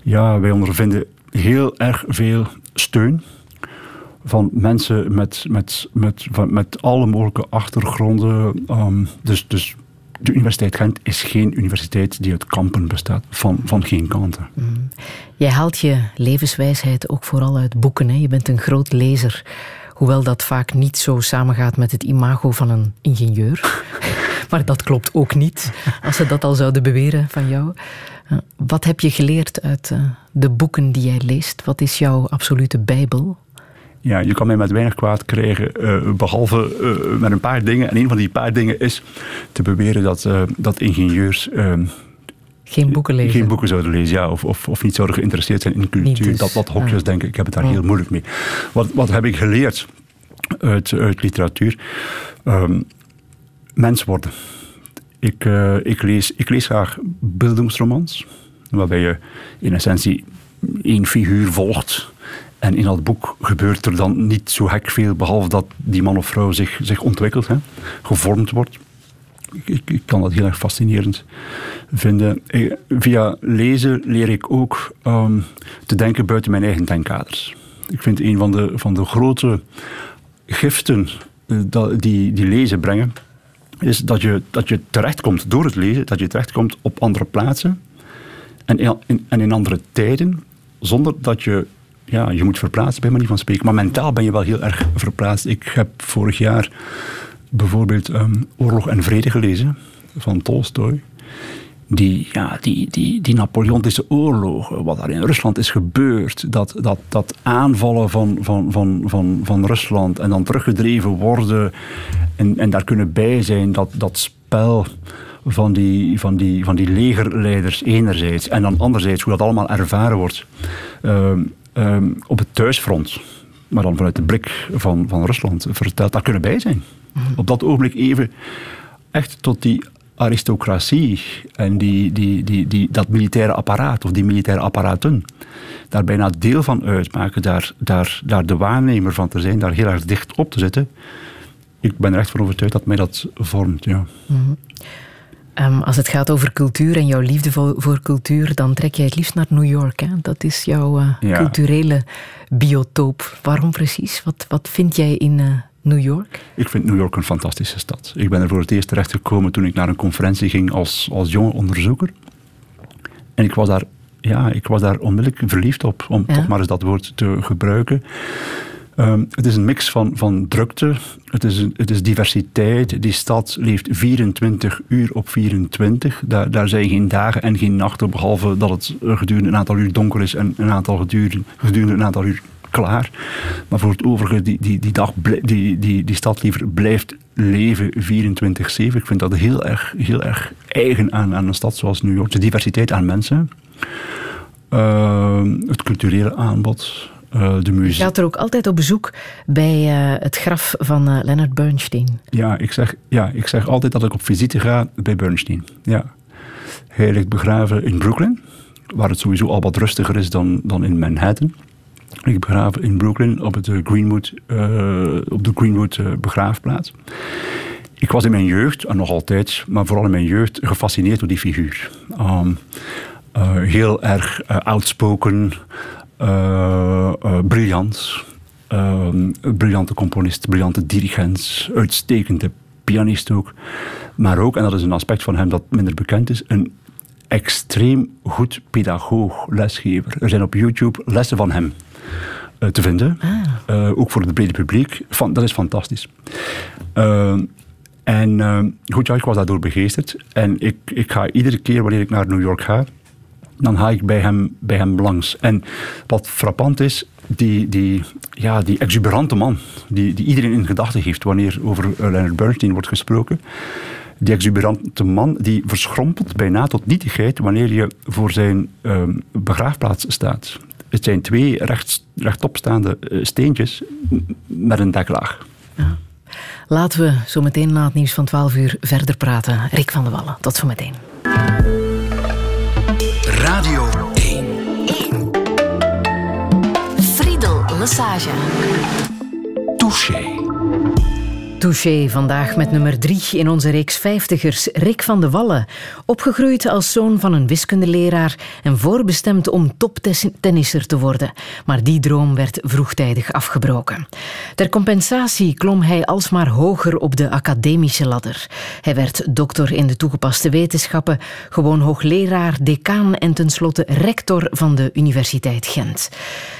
[SPEAKER 4] ja, wij ondervinden heel erg veel steun van mensen met, met, met, met alle mogelijke achtergronden. Um, dus, dus de Universiteit Gent is geen universiteit die uit kampen bestaat, van, van geen kanten. Mm.
[SPEAKER 3] Jij haalt je levenswijsheid ook vooral uit boeken. Hè? Je bent een groot lezer. Hoewel dat vaak niet zo samengaat met het imago van een ingenieur. maar dat klopt ook niet, als ze dat al zouden beweren van jou. Eh, wat heb je geleerd uit eh, de boeken die jij leest? Wat is jouw absolute bijbel?
[SPEAKER 4] Ja, je kan mij met weinig kwaad krijgen, uh, behalve met een paar dingen. En een van die paar dingen is te beweren dat, dat ingenieurs. Ehm,
[SPEAKER 3] geen boeken lezen.
[SPEAKER 4] Geen boeken zouden lezen, ja. Of, of, of niet zouden geïnteresseerd zijn in cultuur. Dus. Dat wat hokjes, ah. denk ik. Ik heb het daar heel moeilijk mee. Wat, wat heb ik geleerd uit, uit literatuur? Um, mens worden. Ik, ik, lees, ik lees graag beeldingsromans. Waarbij je in essentie één figuur volgt en in dat boek gebeurt er dan niet zo hek veel, behalve dat die man of vrouw zich, zich ontwikkelt, hè, gevormd wordt. Ik, ik, kan dat heel erg fascinerend vinden. Eh, via lezen leer ik ook um, te denken buiten mijn eigen denkkaders. Ik vind een van de, van de grote giften uh, die, die lezen brengen, is dat je, dat je terechtkomt door het lezen, dat je terechtkomt op andere plaatsen en in, en in andere tijden, zonder dat je ja, je moet verplaatsen bij manier van spreken. Maar mentaal ben je wel heel erg verplaatst. Ik heb vorig jaar bijvoorbeeld um, Oorlog en Vrede gelezen van Tolstoy. Die, ja, die, die, die Napoleontische oorlogen, wat daar in Rusland is gebeurd, dat, dat, dat aanvallen van, van, van, van, van Rusland en dan teruggedreven worden en, en daar kunnen bij zijn, dat, dat spel van die, van, die, van die legerleiders enerzijds en dan anderzijds hoe dat allemaal ervaren wordt. Ehm, Ehm, op het thuisfront, maar dan vanuit de blik van, van Rusland, vertelt, daar kunnen bij zijn. Op dat ogenblik even echt tot die aristocratie en die, die, die, die, dat militaire apparaat of die militaire apparaten daar bijna deel van uitmaken, daar, daar, daar de waarnemer van te zijn, daar heel erg dicht op te zitten. Ik ben er echt van overtuigd dat mij dat vormt. Ja. Mhm.
[SPEAKER 3] Ehm, als het gaat over cultuur en jouw liefde voor, cultuur, dan trek jij het liefst naar New York. Hè? Dat is jouw uh, culturele biotoop. Waarom precies? Wat, wat vind jij in uh, New York?
[SPEAKER 4] Ik vind New York een fantastische stad. Ik ben er voor het eerst terechtgekomen toen ik naar een conferentie ging als, als jonge onderzoeker. En ik was daar, ja, ik was daar onmiddellijk verliefd op, om toch maar eens dat woord te gebruiken. Um, het is een mix van, van drukte, het is, het is diversiteit. Die stad leeft 24 uur op 24. Daar, daar zijn geen dagen en geen nachten, behalve dat het gedurende een aantal uur donker is en een aantal gedurende, gedurende een aantal uur klaar. Maar voor het overige, die, die, die, dag, die, die, die stad liever blijft leven 24-7. Ik vind dat heel erg, heel erg eigen aan, aan een stad zoals New York. De diversiteit aan mensen. Uh, het culturele aanbod. Uh, de muziek.
[SPEAKER 3] Je gaat er ook altijd op bezoek bij uh, het graf van Leonard Bernstein.
[SPEAKER 4] Ja ik, zeg, ja, ik zeg altijd dat ik op visite ga bij Bernstein. Ja. Hij ligt begraven in Brooklyn, waar het sowieso al wat rustiger is dan, dan in Manhattan. Ligt begraven in Brooklyn op, het Greenwood, op de Greenwood begraafplaats. Ik was in mijn jeugd, en nog altijd, maar vooral in mijn jeugd, gefascineerd door die figuur. Um, heel erg outspoken, uh, briljant. Uh, briljante componist, briljante dirigent, uitstekende pianist ook. Maar ook, en dat is een aspect van hem dat minder bekend is, een extreem goed pedagoog, lesgever. Er zijn op YouTube lessen van hem te vinden. Ah. ook voor het brede publiek. Van, dat is fantastisch. en goed, ja, ik was daardoor begeesterd. En ik, ik ga iedere keer wanneer ik naar New York ga, dan ga ik bij hem, bij hem langs. En wat frappant is, die, die, ja, die exuberante man, die, die iedereen in gedachten heeft wanneer over Leonard Bernstein wordt gesproken. Die exuberante man die verschrompelt bijna tot nietigheid wanneer je voor zijn ehm, begraafplaats staat. Het zijn twee recht, rechtopstaande uh, steentjes met een deklaag. Ja.
[SPEAKER 3] Laten we zo meteen na het nieuws van 12 uur verder praten. Rick van der Wallen, tot zometeen.
[SPEAKER 2] Radio 1. 1.
[SPEAKER 5] Friedel Lassage.
[SPEAKER 2] Touché.
[SPEAKER 3] Touché vandaag met nummer drie in onze reeks vijftigers, Rick van de Wallen. Opgegroeid als zoon van een wiskundeleraar en voorbestemd om toptennisser te worden. Maar die droom werd vroegtijdig afgebroken. Ter compensatie klom hij alsmaar hoger op de academische ladder. Hij werd dokter in de toegepaste wetenschappen, gewoon hoogleraar, decaan en tenslotte rector van de Universiteit Gent.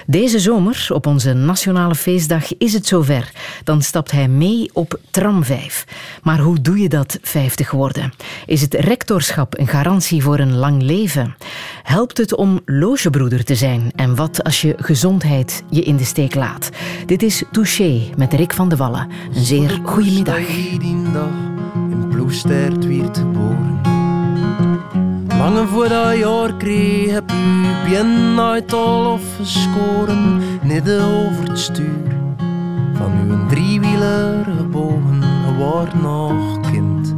[SPEAKER 3] Deze zomer, op onze nationale feestdag, is het zover. Dan stapt hij mee op tram 5. Maar hoe doe je dat 50 worden? Is het rectorschap een garantie voor een lang leven? Helpt het om logebroeder te zijn? En wat als je gezondheid je in de steek laat? Dit is Touché met Rick van de Wallen. Een zeer goede middag.
[SPEAKER 5] in Ploestert werd geboren. Lange voor dat jaar kreeg heb u bien uit al afgescoren, midden over het stuur van uw driewieler gebogen, nog kind.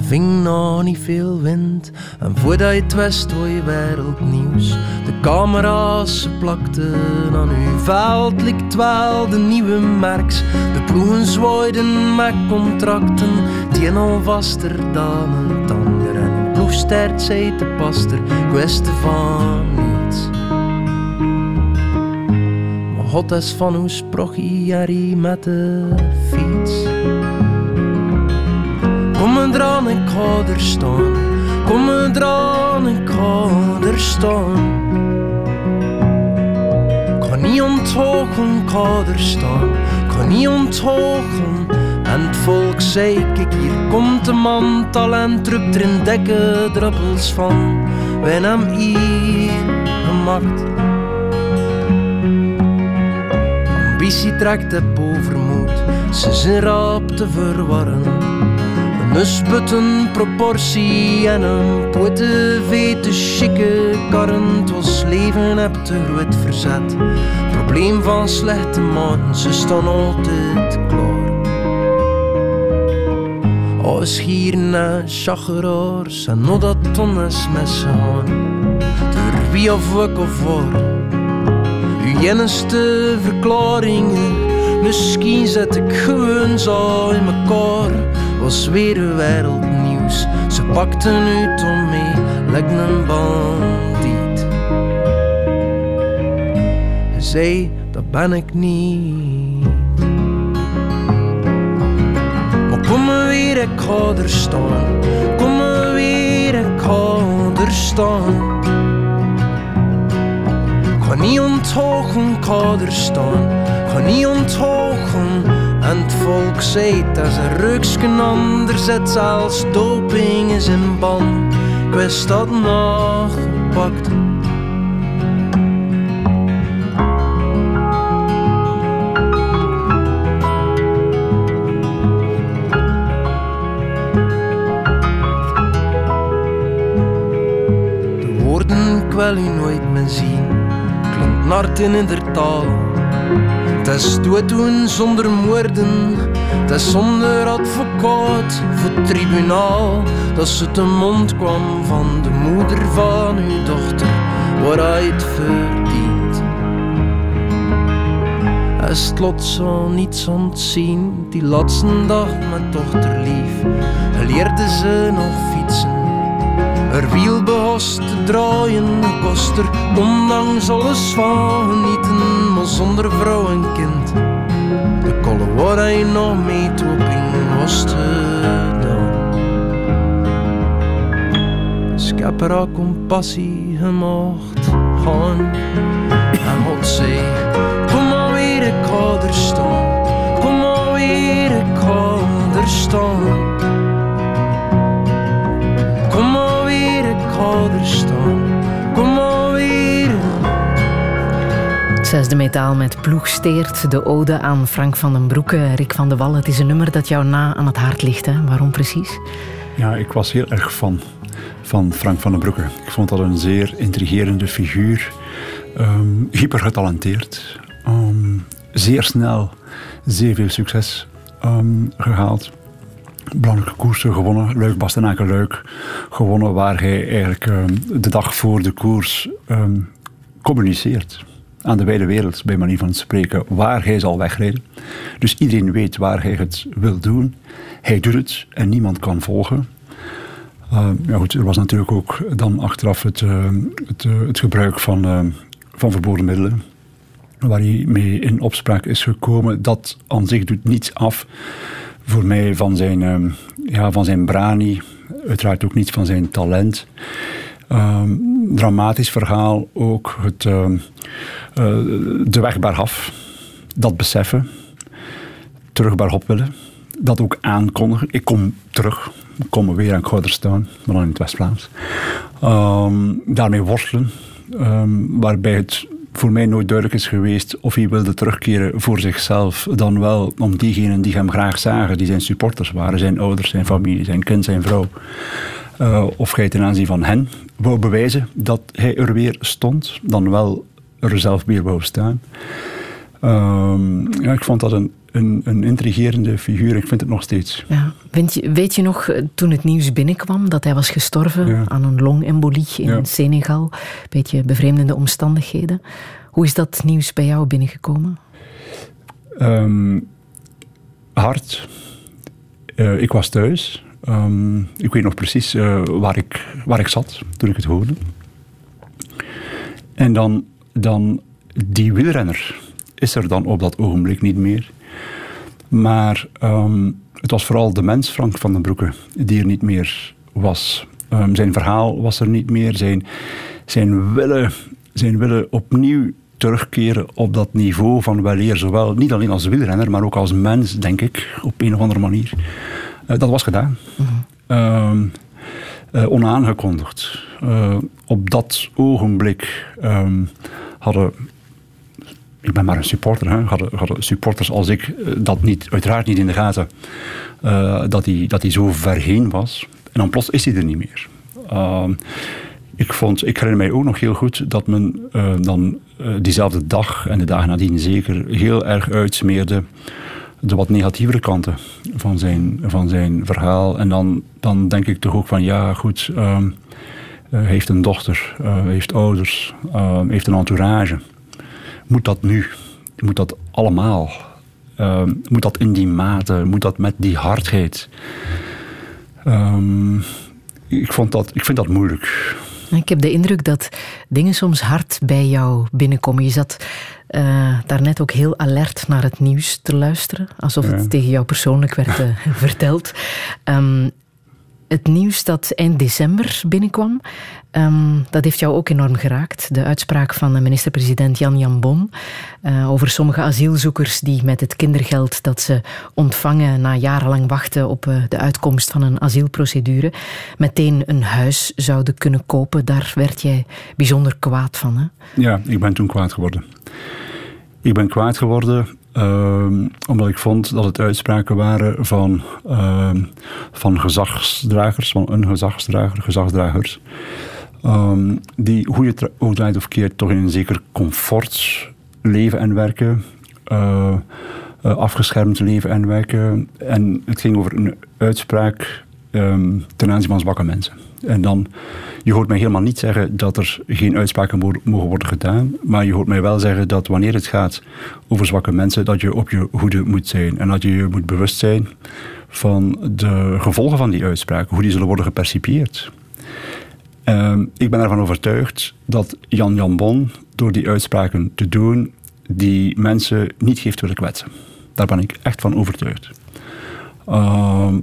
[SPEAKER 5] Ving nog niet veel wind en voordat je het wist je wereldnieuws. De camera's plakten aan uw veld, likt wel de nieuwe merks. De ploegen zwaaiden met contracten, die al vaster dan het ander. En een ploegstert zei de paster, kwestie van God is van hoe sprochie met de fiets. Kom me eraan en ga er staan. Kom me eraan en ga er staan. Kan niet onthogen, ga er staan. Kan niet onthogen. En het volk zei, kijk hier komt de man, talent drukt er in dekken druppels van. Wij hem hier gemaakt. Ambitie trekt heb overmoed, ze zijn rap te verwarren. Een usputten proportie en een poete vete chique karren. was leven heb te groot verzet. Probleem van slechte man, ze staan altijd klaar. Als hier naar chageraars en nog dat tonnes messen gaan. Door wie of ik of waar enigste verklaringen. Misschien zet ik gewoon zo in mekaar. Was weer wereldnieuws. Ze pakten uit om mee, lijkt een bandiet. Zei, dat ben ik niet. Maar kom maar weer, ik ga er staan. Kom maar weer, ik ga er staan. Onthogen, ga er staan. Ga niet onthogen. En het volk zei dat ze ruksken anders zet als doping is in ban. Ik wist dat nog gepakt. De woorden ik wil u nooit meer zien narten in der taal. Het is doen zonder moorden, het is zonder advocaat voor tribunaal. Dat ze te mond kwam van de moeder van uw dochter, waar hij het verdient. Is het lot zo niets ontzien, die laatste dag met dochter lief, leerde ze nog fietsen er wiel behost te draaien, kost er ondanks alles van genieten, maar zonder vrouw en kind. De kolle waar hij nog mee in was ik heb er compassie gemaakt gaan. En God zei, kom maar weer, ik ga er staan. Kom maar weer, ik ga er staan. Kom alweer.
[SPEAKER 3] Zesde metaal met ploegsteert, de ode aan Frank van den Broeke, Rick van de Wallen. Het is een nummer dat jou na aan het hart ligt. Hè? Waarom precies?
[SPEAKER 4] Ja, ik was heel erg fan van Frank van den Broeke. Ik vond dat een zeer intrigerende figuur. Um, hyper getalenteerd. Ehm, zeer snel, zeer veel succes um, gehaald belangrijke koersen gewonnen. Leuk, Bastenaken leuk. Gewonnen waar hij eigenlijk ehm, de dag voor de koers um, communiceert. aan de wijde wereld, bij manier van spreken, waar hij zal wegrijden. Dus iedereen weet waar hij het wil doen. Hij doet het en niemand kan volgen. Uh, ja goed, er was natuurlijk ook dan achteraf het, het, uh, het, gebruik van, van verboden middelen. Waar hij mee in opspraak is gekomen. Dat aan zich doet niets af voor mij van zijn, ja, van zijn brani. Uiteraard ook niets van zijn talent. Ehm, dramatisch verhaal ook het, uh, de weg bergaf. Dat beseffen. Terug bergop willen. Dat ook aankondigen. Ik kom terug. Ik kom weer aan Gouder staan. Maar dan in het West-Vlaams. Ehm, daarmee worstelen. waarbij het voor mij nooit duidelijk is geweest of hij wilde terugkeren voor zichzelf, dan wel om diegenen die hem graag zagen, die zijn supporters waren, zijn ouders, zijn familie, zijn kind, zijn vrouw. Uh, of hij ten aanzien van hen wou bewijzen dat hij er weer stond, dan wel er zelf weer wou staan. Ja, ik vond dat een, een, een, intrigerende figuur. Ik vind het nog steeds.
[SPEAKER 3] Ja. Weet, je, weet je nog, eh, toen het nieuws binnenkwam, dat hij was gestorven aan een longembolie in Senegal? Beetje bevreemdende omstandigheden. Hoe is dat nieuws bij jou binnengekomen?
[SPEAKER 4] Um, hard. Uh, ik was thuis. Um, ik weet nog precies uh, waar, ik, waar ik zat toen ik het hoorde. En dan, dan die wielrenner is er dan op dat ogenblik niet meer. Maar um, het was vooral de mens Frank van den Broeke die er niet meer was. Um, zijn verhaal was er niet meer. Zijn, zijn, willen, zijn willen opnieuw terugkeren op dat niveau van weleer. Zowel niet alleen als wielrenner, maar ook als mens, denk ik, op een of andere manier. Uh, dat was gedaan. Mm uh, onaangekondigd. Uh, op dat ogenblik um, hadden ik ben maar een supporter. Hè. Hadden, hadden supporters als ik dat niet, uiteraard niet in de gaten. Uh, dat, hij, dat hij zo ver heen was. En dan plots is hij er niet meer. Uh, ik, vond, ik herinner mij ook nog heel goed dat men uh, dan diezelfde dag en de dagen nadien zeker heel erg uitsmeerde de wat negatievere kanten van zijn, van zijn verhaal. En dan, dan denk ik toch ook van ja, goed, ehm, heeft een dochter, heeft ouders, ehm, heeft een entourage moet dat nu? Moet dat allemaal? Uh, moet dat in die mate? Moet dat met die hardheid? Um, ik, vond dat, ik vind dat moeilijk.
[SPEAKER 3] Ik heb de indruk dat dingen soms hard bij jou binnenkomen. Je zat uh, daarnet ook heel alert naar het nieuws te luisteren, alsof het tegen jou persoonlijk werd uh, verteld. Um, het nieuws dat eind december binnenkwam, um, dat heeft jou ook enorm geraakt. De uitspraak van de minister-president Jan Jan Bon uh, over sommige asielzoekers die met het kindergeld dat ze ontvangen na jarenlang wachten op uh, de uitkomst van een asielprocedure, meteen een huis zouden kunnen kopen. Daar werd jij bijzonder kwaad van. Hè?
[SPEAKER 4] Ja, ik ben toen kwaad geworden. Ik ben kwaad geworden uh, omdat ik vond dat het uitspraken waren van, uh, van gezagsdragers, van een gezagsdrager, gezagsdragers, um, die, hoe je het draait of keert, toch in een zeker comfort leven en werken. Uh, afgeschermd leven en werken. En het ging over een uitspraak ten aanzien van zwakke mensen. En dan, je hoort mij helemaal niet zeggen dat er geen uitspraken mogen worden gedaan, maar je hoort mij wel zeggen dat wanneer het gaat over zwakke mensen, dat je op je hoede moet zijn en dat je je moet bewust zijn van de gevolgen van die uitspraken, hoe die zullen worden gepercipieerd. Uh, ik ben ervan overtuigd dat Jan Jan Bon door die uitspraken te doen, die mensen niet heeft willen kwetsen. Daar ben ik echt van overtuigd. Uh,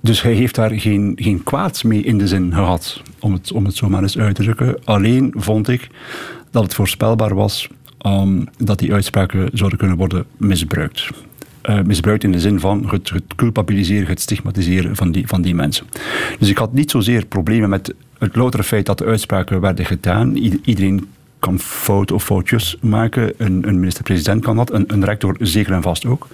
[SPEAKER 4] dus hij heeft daar geen, geen kwaad mee in de zin gehad, om het, om het zo maar eens uit te drukken. Alleen vond ik dat het voorspelbaar was um, dat die uitspraken zouden kunnen worden misbruikt. Uh, misbruikt in de zin van het, het culpabiliseren, het stigmatiseren van die, van die mensen. Dus ik had niet zozeer problemen met het loutere feit dat de uitspraken werden gedaan. iedereen kan fouten of foutjes maken. Een, een minister-president kan dat, een, een rector zeker en vast ook.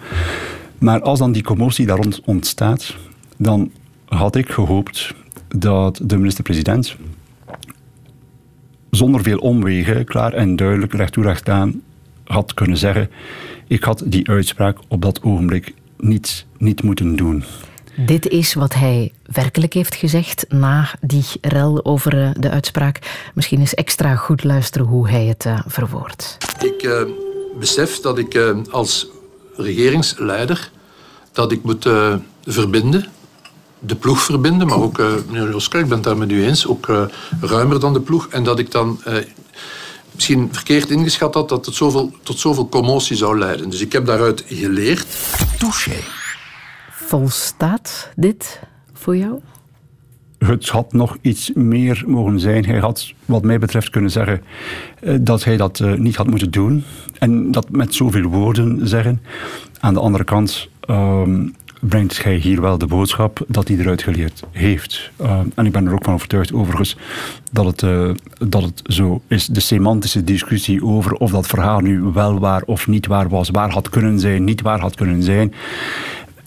[SPEAKER 4] Maar als dan die commotie daar rond ontstaat, dan had ik gehoopt dat de minister-president zonder veel omwegen, klaar en duidelijk, recht toe recht aan, had kunnen zeggen: Ik had die uitspraak op dat ogenblik niet, niet moeten doen.
[SPEAKER 3] Dit is wat hij werkelijk heeft gezegd na die rel over eh, de uitspraak. Misschien eens extra goed luisteren hoe hij het uh, verwoordt.
[SPEAKER 7] Ik uh, besef dat ik uh, als regeringsleider dat ik moet verbinden de ploeg verbinden, maar ook, uh, meneer Oscar, ik ben het daar met u eens, ook uh, ruimer dan de ploeg. En dat ik dan uh, misschien verkeerd ingeschat had dat het zoveel, tot zoveel commotie zou leiden. Dus ik heb daaruit geleerd.
[SPEAKER 2] Touché.
[SPEAKER 3] Volstaat dit voor jou?
[SPEAKER 4] Het had nog iets meer mogen zijn. Hij had, wat mij betreft, kunnen zeggen dat hij dat niet had moeten doen. En dat met zoveel woorden zeggen. Aan de andere kant. Um, brengt hij hier wel de boodschap dat hij eruit geleerd heeft. Uh, en ik ben er ook van overtuigd, overigens, dat het, uh, dat het zo is. De semantische discussie over of dat verhaal nu wel waar of niet waar was, waar had kunnen zijn, niet waar had kunnen zijn.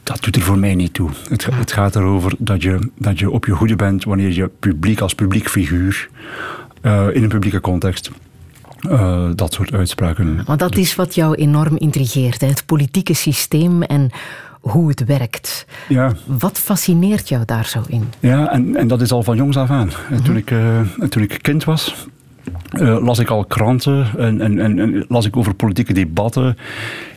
[SPEAKER 4] Dat doet er voor mij niet toe. Het, het gaat erover dat je, dat je op je hoede bent wanneer je publiek als publiek figuur uh, in een publieke context uh, dat soort uitspraken.
[SPEAKER 3] Want dat is wat jou enorm intrigeert, hè? het politieke systeem en hoe het werkt. Ja. Wat fascineert jou daar zo in?
[SPEAKER 4] Ja, en, en dat is al van jongs af aan. Mm toen, ik, uh, toen ik kind was, uh, las ik al kranten en, en, en, las ik over politieke debatten.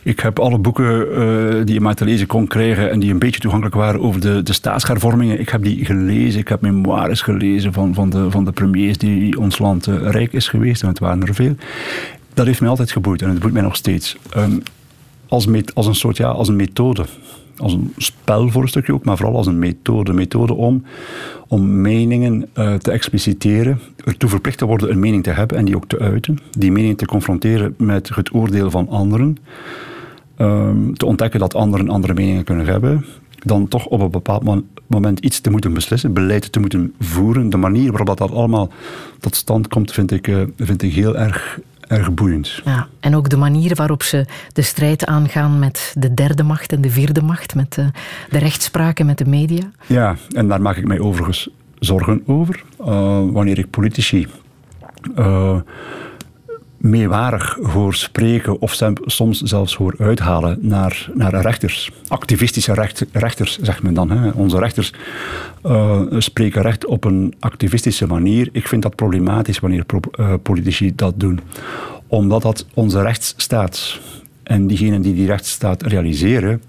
[SPEAKER 4] Ik heb alle boeken uh, die je maar te lezen kon krijgen en die een beetje toegankelijk waren over de, de staatshervormingen. Ik heb die gelezen. Ik heb memoires gelezen van, van, de, van de premiers die ons land rijk is geweest. En het waren er veel. Dat heeft mij altijd geboeid en het boeit mij nog steeds. Um, als, met, als een soort, ja, als een methode als een spel voor een stukje ook, maar vooral als een methode. methode om, om meningen uh, te expliciteren, ertoe verplicht te worden een mening te hebben en die ook te uiten. Die mening te confronteren met het oordeel van anderen. Um, te ontdekken dat anderen andere meningen kunnen hebben. Dan toch op een bepaald moment iets te moeten beslissen, beleid te moeten voeren. De manier waarop dat allemaal tot stand komt, vind ik, uh, vind ik heel erg erg boeiend.
[SPEAKER 3] Ja, en ook de manier waarop ze de strijd aangaan met de derde macht en de vierde macht, met de, de rechtspraak en met de media.
[SPEAKER 4] Ja, en daar maak ik mij overigens zorgen over. Uh, wanneer ik politici uh, meewarig hoor spreken of soms zelfs hoor uithalen naar, naar rechters. Activistische recht, rechters, zegt men dan. Hè. Onze rechters uh, spreken recht op een activistische manier. Ik vind dat problematisch wanneer uh, politici dat doen. Omdat dat onze rechtsstaat en diegenen die die rechtsstaat realiseren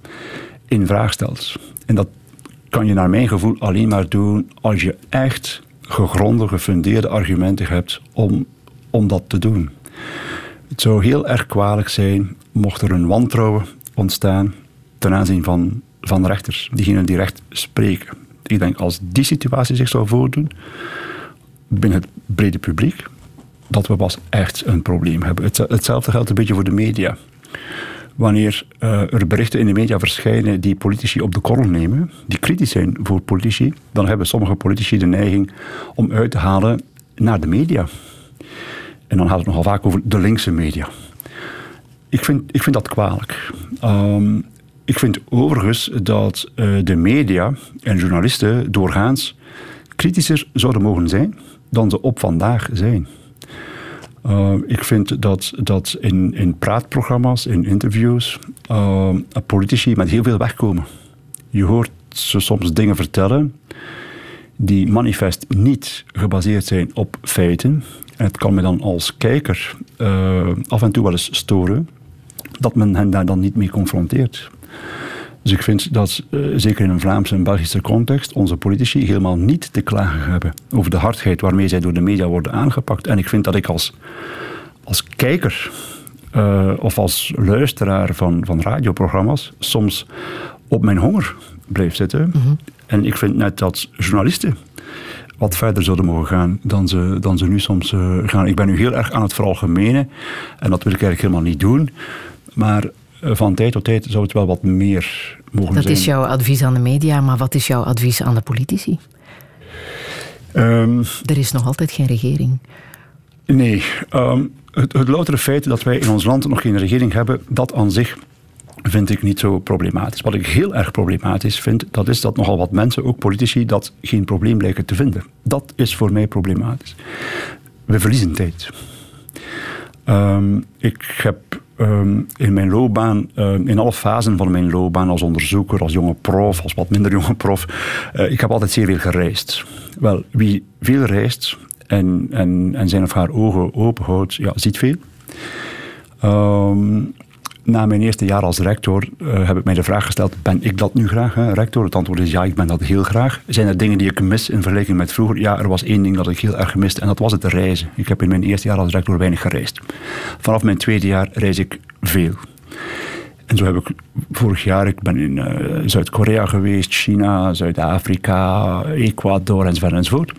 [SPEAKER 4] in vraag stelt. En dat kan je naar mijn gevoel alleen maar doen als je echt gegronde, gefundeerde argumenten hebt om, om dat te doen. Het zou heel erg kwalijk zijn mocht er een wantrouwen ontstaan ten aanzien van, van rechters, diegenen die recht spreken. Ik denk als die situatie zich zou voordoen binnen het brede publiek, dat we pas echt een probleem hebben. hetzelfde geldt een beetje voor de media. Wanneer uh, er berichten in de media verschijnen die politici op de korrel nemen, die kritisch zijn voor politici, dan hebben sommige politici de neiging om uit te halen naar de media. En dan gaat het nogal vaak over de linkse media. Ik vind, ik vind dat kwalijk. Um, ik vind overigens dat uh, de media en journalisten doorgaans kritischer zouden mogen zijn dan ze op vandaag zijn. Uh, ik vind dat, dat in, in praatprogramma's, in interviews, uh, politici met heel veel wegkomen. Je hoort ze soms dingen vertellen die manifest niet gebaseerd zijn op feiten, en het kan me dan als kijker uh, af en toe wel eens storen dat men hen daar dan niet mee confronteert. Dus ik vind dat, uh, zeker in een Vlaamse en Belgische context, onze politici helemaal niet te klagen hebben over de hardheid waarmee zij door de media worden aangepakt. En ik vind dat ik als, als kijker uh, of als luisteraar van, van radioprogramma's soms op mijn honger blijf zitten. Mm -hmm. En ik vind net dat journalisten wat verder zouden mogen gaan dan ze, dan ze nu soms uh, gaan. Ik ben nu heel erg aan het veralgemenen en dat wil ik eigenlijk helemaal niet doen. Maar uh, van tijd tot tijd zou het wel wat meer mogen
[SPEAKER 3] dat
[SPEAKER 4] zijn.
[SPEAKER 3] Dat is jouw advies aan de media, maar wat is jouw advies aan de politici? Um, er is nog altijd geen regering.
[SPEAKER 4] Nee, um, het, het loutere feit dat wij in ons land nog geen regering hebben, dat aan zich vind ik niet zo problematisch. Wat ik heel erg problematisch vind, dat is dat nogal wat mensen, ook politici, dat geen probleem lijken te vinden. Dat is voor mij problematisch. We verliezen tijd. Um, ik heb ehm, in mijn loopbaan, ehm, in alle fasen van mijn loopbaan, als onderzoeker, als jonge prof, als wat minder jonge prof, uh, ik heb altijd zeer veel gereisd. Wel, wie veel reist en, en, en zijn of haar ogen open houdt, ja, ziet veel. Um, na mijn eerste jaar als rector uh, heb ik mij de vraag gesteld: ben ik dat nu graag, hè, rector? Het antwoord is ja, ik ben dat heel graag. Zijn er dingen die ik mis in vergelijking met vroeger? Ja, er was één ding dat ik heel erg miste en dat was het reizen. Ik heb in mijn eerste jaar als rector weinig gereisd. Vanaf mijn tweede jaar reis ik veel. En zo heb ik vorig jaar, ik ben in uh, Zuid-Korea geweest, China, Zuid-Afrika, Ecuador enzovoort enzovoort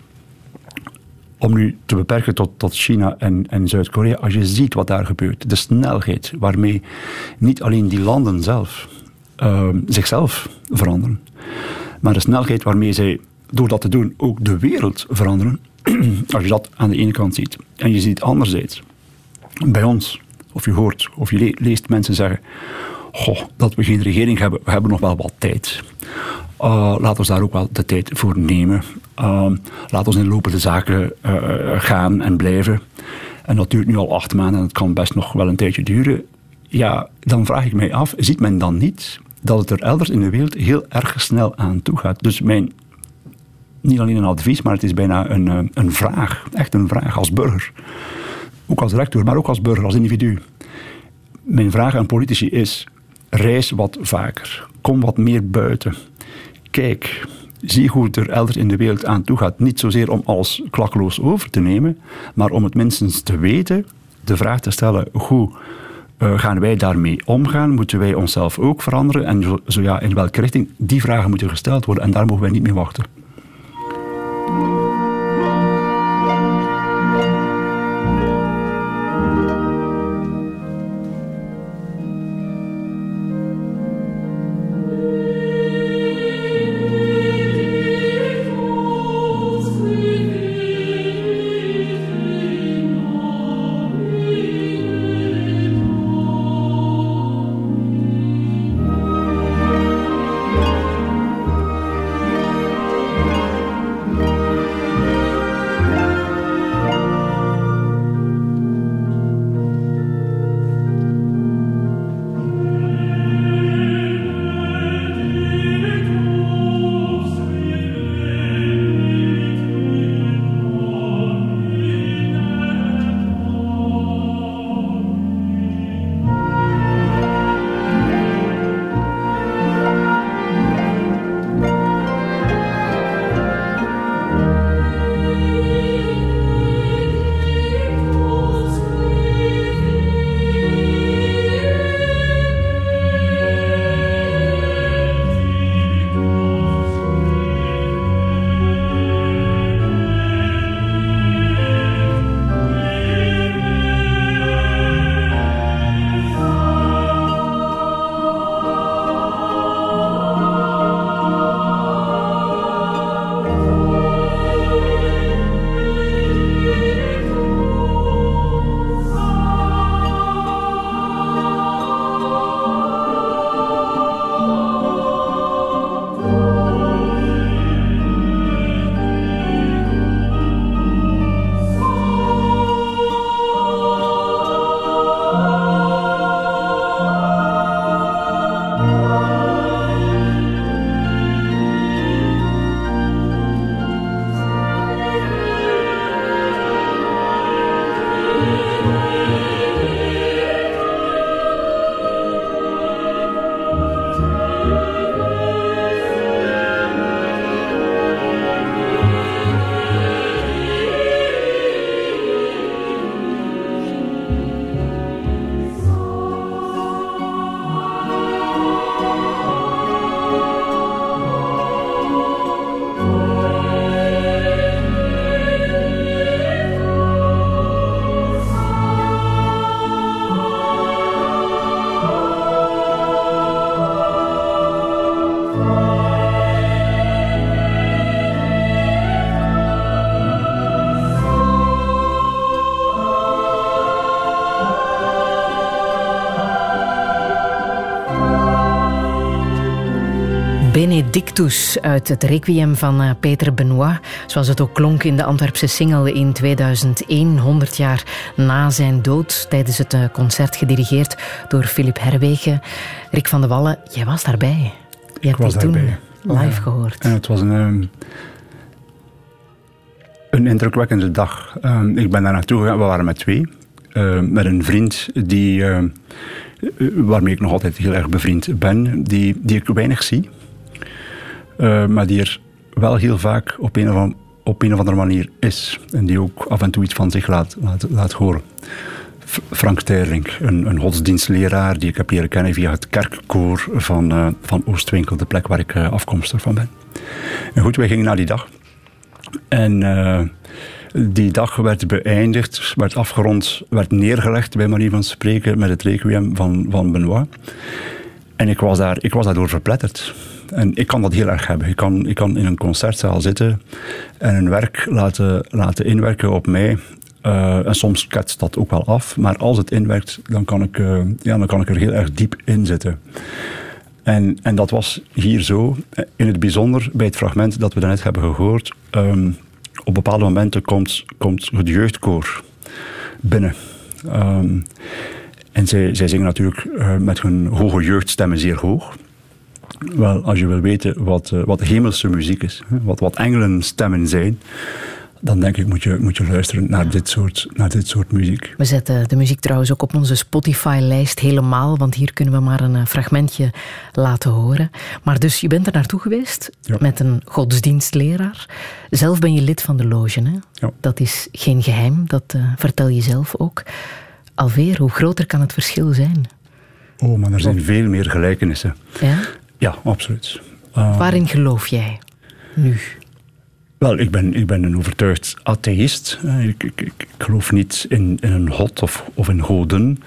[SPEAKER 4] om nu te beperken tot, tot China en, en Zuid-Korea, als je ziet wat daar gebeurt, de snelheid waarmee niet alleen die landen zelf uh, zichzelf veranderen, maar de snelheid waarmee zij door dat te doen ook de wereld veranderen, als je dat aan de ene kant ziet. En je ziet anderzijds, bij ons, of je hoort of je leest mensen zeggen, dat we geen regering hebben, we hebben nog wel wat tijd. Uh, laat ons daar ook wel de tijd voor nemen. Uh, laat ons in lopende zaken uh, gaan en blijven. En dat duurt nu al acht maanden en het kan best nog wel een tijdje duren. Ja, dan vraag ik mij af, ziet men dan niet dat het er elders in de wereld heel erg snel aan toe gaat? Dus mijn, niet alleen een advies, maar het is bijna een, een vraag, echt een vraag als burger. Ook als rector, maar ook als burger, als individu. Mijn vraag aan politici is, reis wat vaker. Kom wat meer buiten kijk, zie hoe het er elders in de wereld aan toe gaat. Niet zozeer om alles klakkeloos over te nemen, maar om het minstens te weten, de vraag te stellen, hoe uh, gaan wij daarmee omgaan? Moeten wij onszelf ook veranderen? En zo, zo ja, in welke richting? Die vragen moeten gesteld worden en daar mogen wij niet mee wachten.
[SPEAKER 3] Benedictus uit het Requiem van eh, Peter Benoit, zoals het ook klonk in de Antwerpse single in 2001, 100 jaar na zijn dood, tijdens het eh, concert gedirigeerd door Philip Herwegen. Rick van de Wallen, jij was daarbij. Je hebt die toen live gehoord.
[SPEAKER 4] En het was een, ehm, een indrukwekkende dag. Ehm, ik ben daar naartoe gegaan, we waren met twee. Ehm, met een vriend die, waarmee ik nog altijd heel erg bevriend ben, die, die ik weinig zie. Eh, maar die er wel heel vaak op een, of, op een of andere manier is. En die ook af en toe iets van zich laat, laat, laat horen. Frank Terling, een, een godsdienstleraar die ik heb leren kennen via het kerkkoor van, uh, van Oostwinkel, de plek waar ik uh, afkomstig van ben. En goed, wij gingen naar die dag. En die dag werd beëindigd, werd afgerond, werd neergelegd, bij manier van spreken, met het requiem van, van Benoit. En ik was, daar, ik was daardoor verpletterd. En ik kan dat heel erg hebben. Ik kan, ik kan in een concertzaal zitten en een werk laten, laten inwerken op mij. Uh, en soms ketst dat ook wel af. Maar als het inwerkt, dan kan ik, uh, ja, dan kan ik er heel erg diep in zitten. En, en dat was hier zo. In het bijzonder bij het fragment dat we daarnet hebben gehoord. Um, op bepaalde momenten komt, komt het jeugdkoor binnen. Um, en zij, zij zingen natuurlijk uh, met hun hoge jeugdstemmen zeer hoog. Wel, als je wil weten wat, uh, wat hemelse muziek is, wat, wat engelenstemmen zijn, dan denk ik moet je, moet je luisteren naar dit, soort, naar dit soort muziek.
[SPEAKER 3] We zetten de muziek trouwens ook op onze Spotify-lijst helemaal, want hier kunnen we maar een eh, fragmentje laten horen. Maar dus je bent er naartoe geweest met een godsdienstleraar. Zelf ben je lid van de loge. Hè? Ja. Dat is geen geheim, dat uh, vertel je zelf ook. Alweer, hoe groter kan het verschil zijn?
[SPEAKER 4] Oh, maar er zijn veel meer gelijkenissen.
[SPEAKER 3] Ja?
[SPEAKER 4] Ja, absoluut.
[SPEAKER 3] Uh, Waarin geloof jij nu?
[SPEAKER 4] Wel, ik ben, ik ben een overtuigd atheïst. Ik, ik, ik geloof niet in, in een god of, of in goden.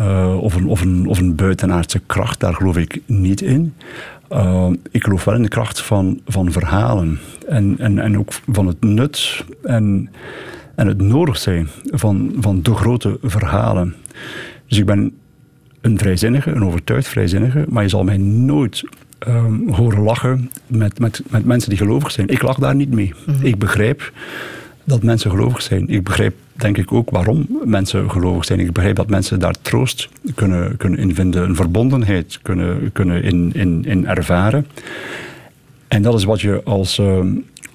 [SPEAKER 4] Uh, of, een, of, een, of een buitenaardse kracht, daar geloof ik niet in. Uh, ik geloof wel in de kracht van, van verhalen. En, en, en ook van het nut en, en het nodig zijn van, van de grote verhalen. Dus ik ben een vrijzinnige, een overtuigd vrijzinnige, maar je zal mij nooit um, horen lachen met, met, met mensen die gelovig zijn. Ik lach daar niet mee. Mhm. Ik begrijp dat mensen gelovig zijn. Ik begrijp denk ik ook waarom mensen gelovig zijn. Ik begrijp dat mensen daar troost kunnen, kunnen in vinden, een verbondenheid kunnen, kunnen in, in, in ervaren. En dat is wat je als, uh,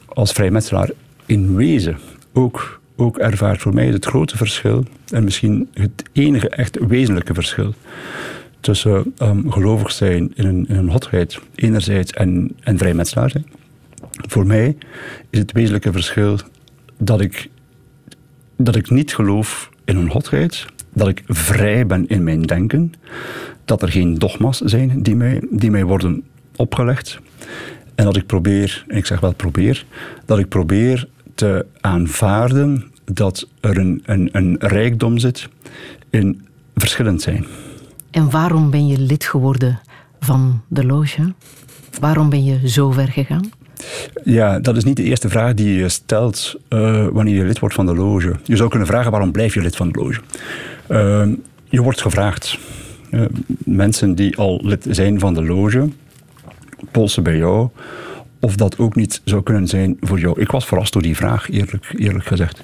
[SPEAKER 4] als vrijmetselaar in wezen ook ook ervaart. Voor mij het grote verschil, en misschien het enige echt wezenlijke verschil, tussen um, gelovig zijn in een, een godheid enerzijds en, en vrijmetselaar zijn. Voor mij is het wezenlijke verschil dat ik, dat ik niet geloof in een godheid, dat ik vrij ben in mijn denken, dat er geen dogma's zijn die mij, die mij worden opgelegd. En dat ik probeer, en ik zeg wel probeer, dat ik probeer te aanvaarden dat er een, een, een rijkdom zit in verschillend zijn.
[SPEAKER 3] En waarom ben je lid geworden van de loge? Waarom ben je zo ver gegaan?
[SPEAKER 4] Ja, dat is niet de eerste vraag die je stelt uh, wanneer je lid wordt van de loge. Je zou kunnen vragen waarom blijf je lid van de loge? Uh, je wordt gevraagd. Uh, mensen die al lid zijn van de loge, polsen bij jou of dat ook niet zou kunnen zijn voor jou. Ik was verrast door die vraag, eerlijk, eerlijk gezegd.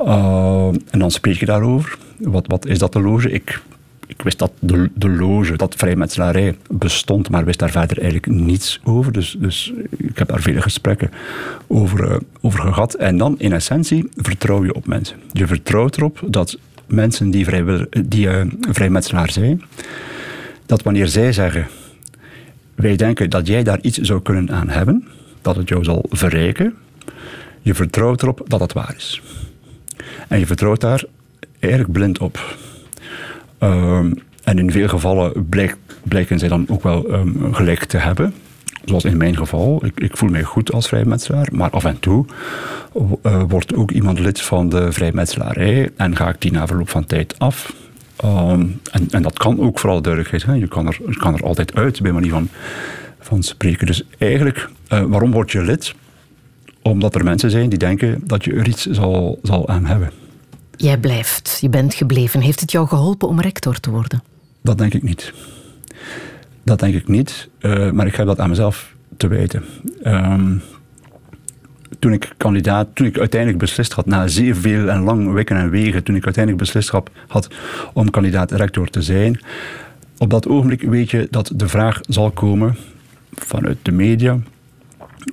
[SPEAKER 4] Uh, en dan spreek je daarover. Wat, wat is dat de loge? Ik, ik wist dat de, de loge, dat vrijmetselarij bestond, maar wist daar verder eigenlijk niets over. Dus, dus ik heb daar vele gesprekken over, uh, over gehad. En dan, in essentie, vertrouw je op mensen. Je vertrouwt erop dat mensen die, vrij, die uh, vrijmetselaar zijn, dat wanneer zij zeggen wij denken dat jij daar iets zou kunnen aan hebben, dat het jou zal verrijken. Je vertrouwt erop dat het waar is. En je vertrouwt daar erg blind op. Ehm, en in veel gevallen blijk, blijken zij dan ook wel ehm, gelijk te hebben. Zoals in mijn geval. Ik, ik voel mij goed als vrijmetselaar. Maar af en toe uh, wordt ook iemand lid van de vrijmetselarij. En ga ik die na verloop van tijd af. Ehm, en, en, dat kan ook vooral duidelijkheid. Hè. Je, kan er, je kan er altijd uit bij manier van, van spreken. Dus eigenlijk, uh, waarom word je lid? Omdat er mensen zijn die denken dat je er iets zal, zal aan hebben.
[SPEAKER 3] Jij blijft, je bent gebleven. Heeft het jou geholpen om rector te worden?
[SPEAKER 4] Dat denk ik niet. Dat denk ik niet. Uh, maar ik heb dat aan mezelf te wijten. Um, toen ik kandidaat, toen ik uiteindelijk beslist had, na zeer veel en lang weken en wegen, toen ik uiteindelijk beslist had om kandidaat rector te zijn, op dat ogenblik weet je dat de vraag zal komen vanuit de media: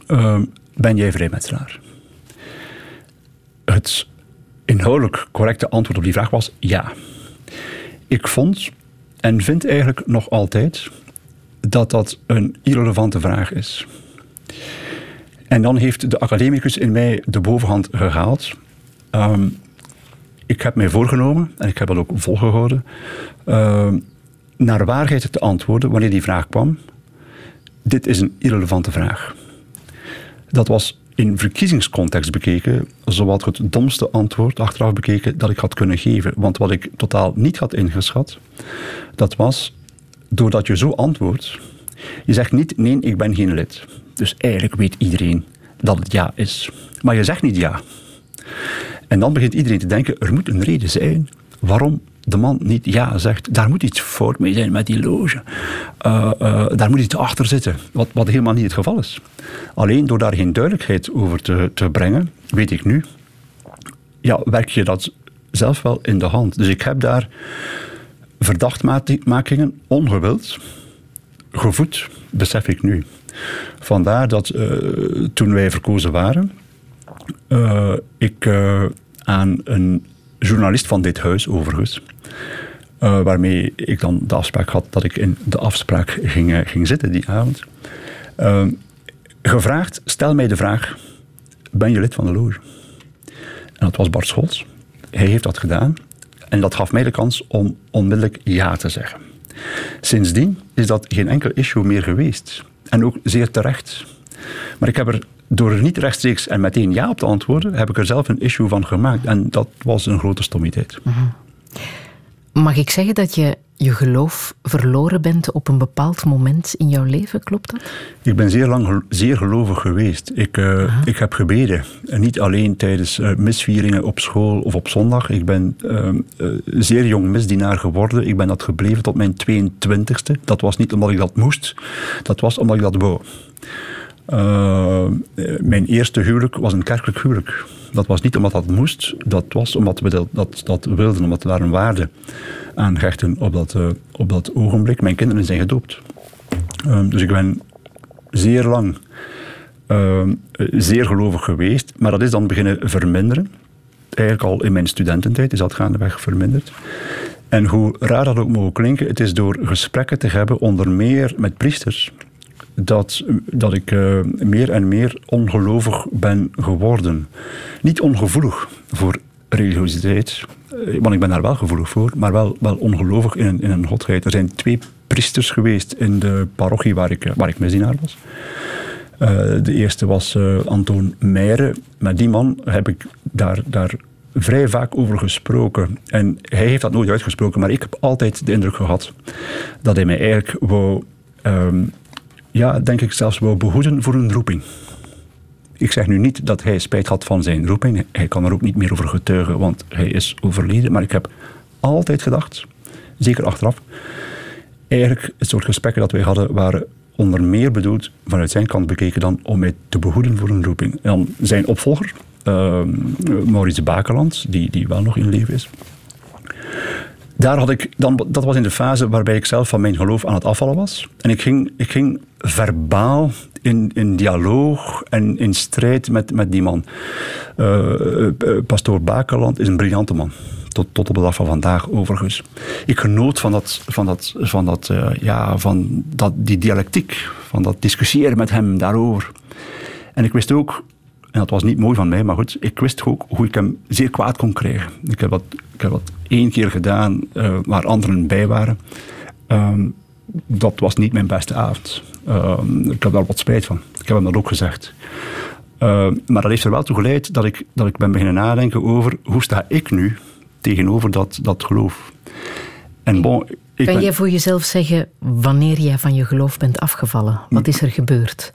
[SPEAKER 4] uh, ben jij vrijmetselaar? Het inhoudelijk correcte antwoord op die vraag was ja. Ik vond en vind eigenlijk nog altijd dat dat een irrelevante vraag is. En dan heeft de academicus in mij de bovenhand gehaald. Ehm, ik heb mij voorgenomen, en ik heb dat ook volgehouden, uh, naar waarheid te antwoorden wanneer die vraag kwam. Dit is een irrelevante vraag. Dat was in verkiezingscontext bekeken zowat het domste antwoord achteraf bekeken dat ik had kunnen geven. Want wat ik totaal niet had ingeschat, dat was doordat je zo antwoordt, je zegt niet nee, ik ben geen lid. Dus eigenlijk weet iedereen dat het ja is. Maar je zegt niet ja. En dan begint iedereen te denken, er moet een reden zijn waarom de man niet ja zegt. Daar moet iets fout mee zijn met die loge. Uh, uh, daar moet iets achter zitten, wat, wat helemaal niet het geval is. Alleen door daar geen duidelijkheid over te, te brengen, weet ik nu, ja, werk je dat zelf wel in de hand. Dus ik heb daar verdachtmakingen ongewild gevoed, besef ik nu. Vandaar dat uh, toen wij verkozen waren, uh, ik uh, aan een journalist van dit huis, overigens, waarmee ik dan de afspraak had dat ik in de afspraak ging, ging zitten die avond, gevraagd: stel mij de vraag: ben je lid van de loge? En dat was Bart Scholz. Hij heeft dat gedaan. En dat gaf mij de kans om onmiddellijk ja te zeggen. Sindsdien is dat geen enkel issue meer geweest. En ook zeer terecht. Maar ik heb er door niet rechtstreeks en meteen ja op te antwoorden, heb ik er zelf een issue van gemaakt. En dat was een grote stommiteit. Mhm.
[SPEAKER 3] Mag ik zeggen dat je je geloof verloren bent op een bepaald moment in jouw leven, klopt dat?
[SPEAKER 4] Ik ben zeer lang zeer gelovig geweest. Ik, uh, ik heb gebeden. En niet alleen tijdens uh, misvieringen op school of op zondag. Ik ben uh, zeer jong misdienaar geworden. Ik ben dat gebleven tot mijn 22e. Dat was niet omdat ik dat moest, dat was omdat ik dat wou. mijn eerste huwelijk was een kerkelijk huwelijk. Dat was niet omdat dat moest, dat was omdat we dat, dat, wilden, omdat we daar een waarde aan hechten op dat, uh, op dat ogenblik. Mijn kinderen zijn gedoopt. Uh, dus ik ben zeer lang uh, zeer gelovig geweest, maar dat is dan beginnen verminderen. Eigenlijk al in mijn studententijd is dat gaandeweg verminderd. En hoe raar dat ook mogen klinken, het is door gesprekken te hebben, onder meer met priesters, dat, dat ik uh, meer en meer ongelovig ben geworden. Niet ongevoelig voor religiositeit, eh, want ik ben daar wel gevoelig voor, maar wel, wel ongelovig in een, in een godheid. Er zijn twee priesters geweest in de parochie waar ik, waar ik misdienaar was. De eerste was uh, Antoon Meijeren. Met die man heb ik daar, daar vrij vaak over gesproken. En hij heeft dat nooit uitgesproken, maar ik heb altijd de indruk gehad dat hij mij eigenlijk wou, um, ja, denk ik zelfs wou behoeden voor een roeping. Ik zeg nu niet dat hij spijt had van zijn roeping. Hij kan er ook niet meer over getuigen, want hij is overleden. Maar ik heb altijd gedacht, zeker achteraf, eigenlijk het soort gesprekken dat wij hadden waren onder meer bedoeld vanuit zijn kant bekeken dan om mij te behoeden voor een roeping. En zijn opvolger, uh, Maurice Bakeland, die, die wel nog in leven is. Daar had ik dan, dat was in de fase waarbij ik zelf van mijn geloof aan het afvallen was. En ik ging, ik ging verbaal in, in dialoog en in strijd met, met die man. Uh, Pastoor Bakeland is een briljante man. Tot, tot op de dag van vandaag, overigens. Ik genoot van, dat, van, dat, van, dat, ja, van dat, die dialectiek, van dat discussiëren met hem daarover. En ik wist ook, en dat was niet mooi van mij, maar goed, ik wist ook hoe ik hem zeer kwaad kon krijgen. Ik heb dat, ik heb dat één keer gedaan uh, waar anderen bij waren. Um, dat was niet mijn beste avond. Uh, ik heb daar wat spijt van. Ik heb hem dat ook gezegd. Uh, maar dat heeft er wel toe geleid dat ik, dat ik ben beginnen nadenken over hoe sta ik nu tegenover dat, dat geloof.
[SPEAKER 3] En bon, ik kan ben... jij voor jezelf zeggen wanneer jij van je geloof bent afgevallen? Wat is er gebeurd?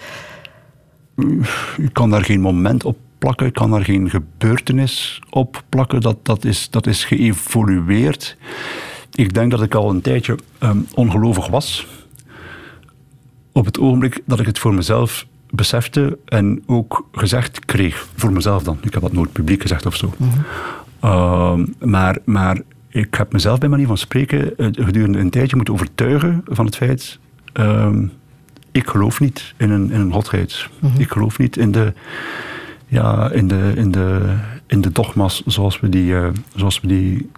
[SPEAKER 4] Ik kan daar geen moment op plakken, ik kan daar geen gebeurtenis op plakken. Dat, dat, is, dat is geëvolueerd. Ik denk dat ik al een tijdje um, ongelovig was. op het ogenblik dat ik het voor mezelf besefte en ook gezegd kreeg, voor mezelf dan. Ik heb dat nooit publiek gezegd of zo. Mhm. Ehm, maar, maar ik heb mezelf bij manier van spreken eh, gedurende een tijdje moeten overtuigen van het feit. Uh, ik geloof niet in een, in een godheid. Mhm. Ik geloof niet in de, ja, in de, in de, in de dogma's zoals we die, uh, zoals we die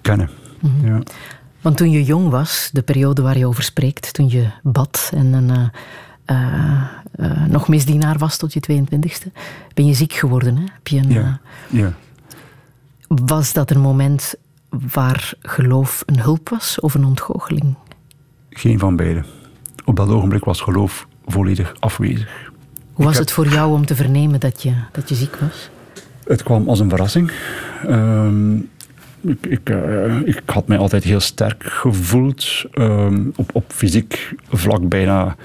[SPEAKER 4] kennen. Mhm. ja.
[SPEAKER 3] Want toen je jong was, de periode waar je over spreekt, toen je bad en een, uh, nog misdienaar was tot je 22e, ben je ziek geworden. Hè? Heb je een,
[SPEAKER 4] ja. ja.
[SPEAKER 3] Was dat een moment waar geloof een hulp was of een ontgoocheling?
[SPEAKER 4] Geen van beide. Op dat ogenblik was geloof volledig afwezig.
[SPEAKER 3] Hoe was het voor jou om te vernemen dat je, dat je ziek was?
[SPEAKER 4] Het kwam als een verrassing. Ehm, ik, ik, uh, ik, had mij altijd heel sterk gevoeld. Ehm, op, op fysiek vlak bijna,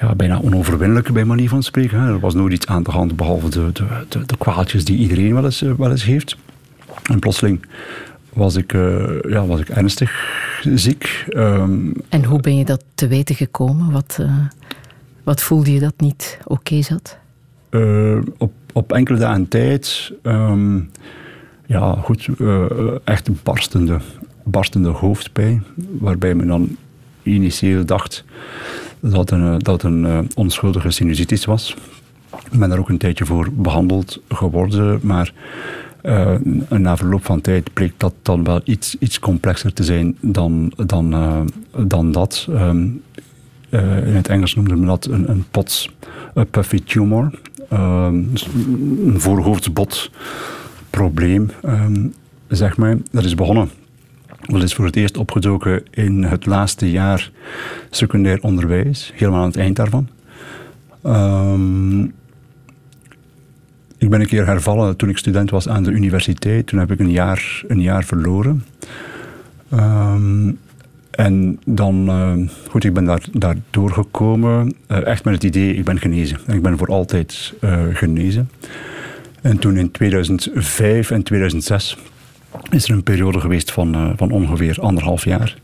[SPEAKER 4] ja, bijna onoverwinnelijk, bij manier van spreken. Er was nooit iets aan de hand, behalve de, de, de, de kwaaltjes die iedereen wel eens, wel eens heeft. En plotseling was ik, uh, ja, was ik ernstig ziek. Um,
[SPEAKER 3] en hoe ben je dat te weten gekomen? Wat, uh, wat voelde je dat niet oké okay zat?
[SPEAKER 4] Uh, op, op enkele dagen tijd, um, ja, goed, echt barstende, barstende hoofdpijn, waarbij men dan initieel dacht dat een, dat een onschuldige sinusitis was. Ik ben daar ook een tijdje voor behandeld geworden, maar uh, na verloop van tijd bleek dat dan wel iets, iets complexer te zijn dan, dan, uh, dan dat. Um, uh, in het Engels noemde men dat een, een een puffy tumor. Dus een voorhoofdsbot probleem, um, zeg maar. Dat is begonnen. Dat is voor het eerst opgedoken in het laatste jaar secundair onderwijs, helemaal aan het eind daarvan. Um, ik ben een keer hervallen toen ik student was aan de universiteit. Toen heb ik een jaar, een jaar verloren. Um, en dan, uh, goed, ik ben daar, daar doorgekomen. Uh, echt met het idee, ik ben genezen. Ik ben voor altijd uh, genezen. En toen in 2005 en 2006 is er een periode geweest van, van ongeveer anderhalf jaar.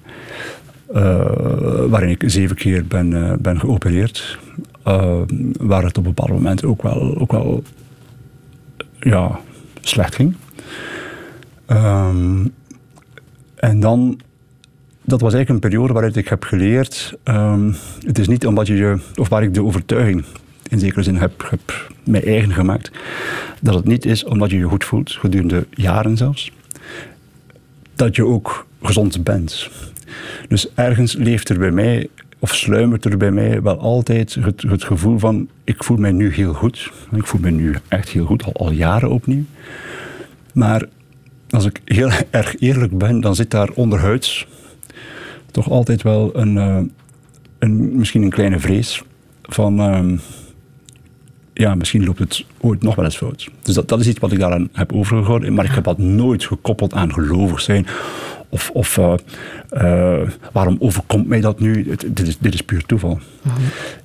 [SPEAKER 4] waarin ik zeven keer ben, ben geopereerd. waar het op een bepaald moment ook wel, ook wel ja, slecht ging. Um, en dan, dat was eigenlijk een periode waaruit ik heb geleerd, um, het is niet omdat je je, of waar ik de overtuiging in zekere zin heb, heb mij eigen gemaakt, dat het niet is omdat je je goed voelt, gedurende jaren zelfs, dat je ook gezond bent. Dus ergens leeft er bij mij of sluimert er bij mij wel altijd het, gevoel van: ik voel mij nu heel goed. Ik voel mij nu echt heel goed, al, al jaren opnieuw. Maar als ik heel erg eerlijk ben, dan zit daar onderhuids toch altijd wel een, uh, een misschien een kleine vrees van. Uh, ja, misschien loopt het ooit nog wel eens fout. Dus dat, dat is iets wat ik daaraan heb overgehouden. Maar ik heb dat nooit gekoppeld aan gelovig zijn of, of uh, uh, waarom overkomt mij dat nu? dit, is, dit is puur toeval. Mhm.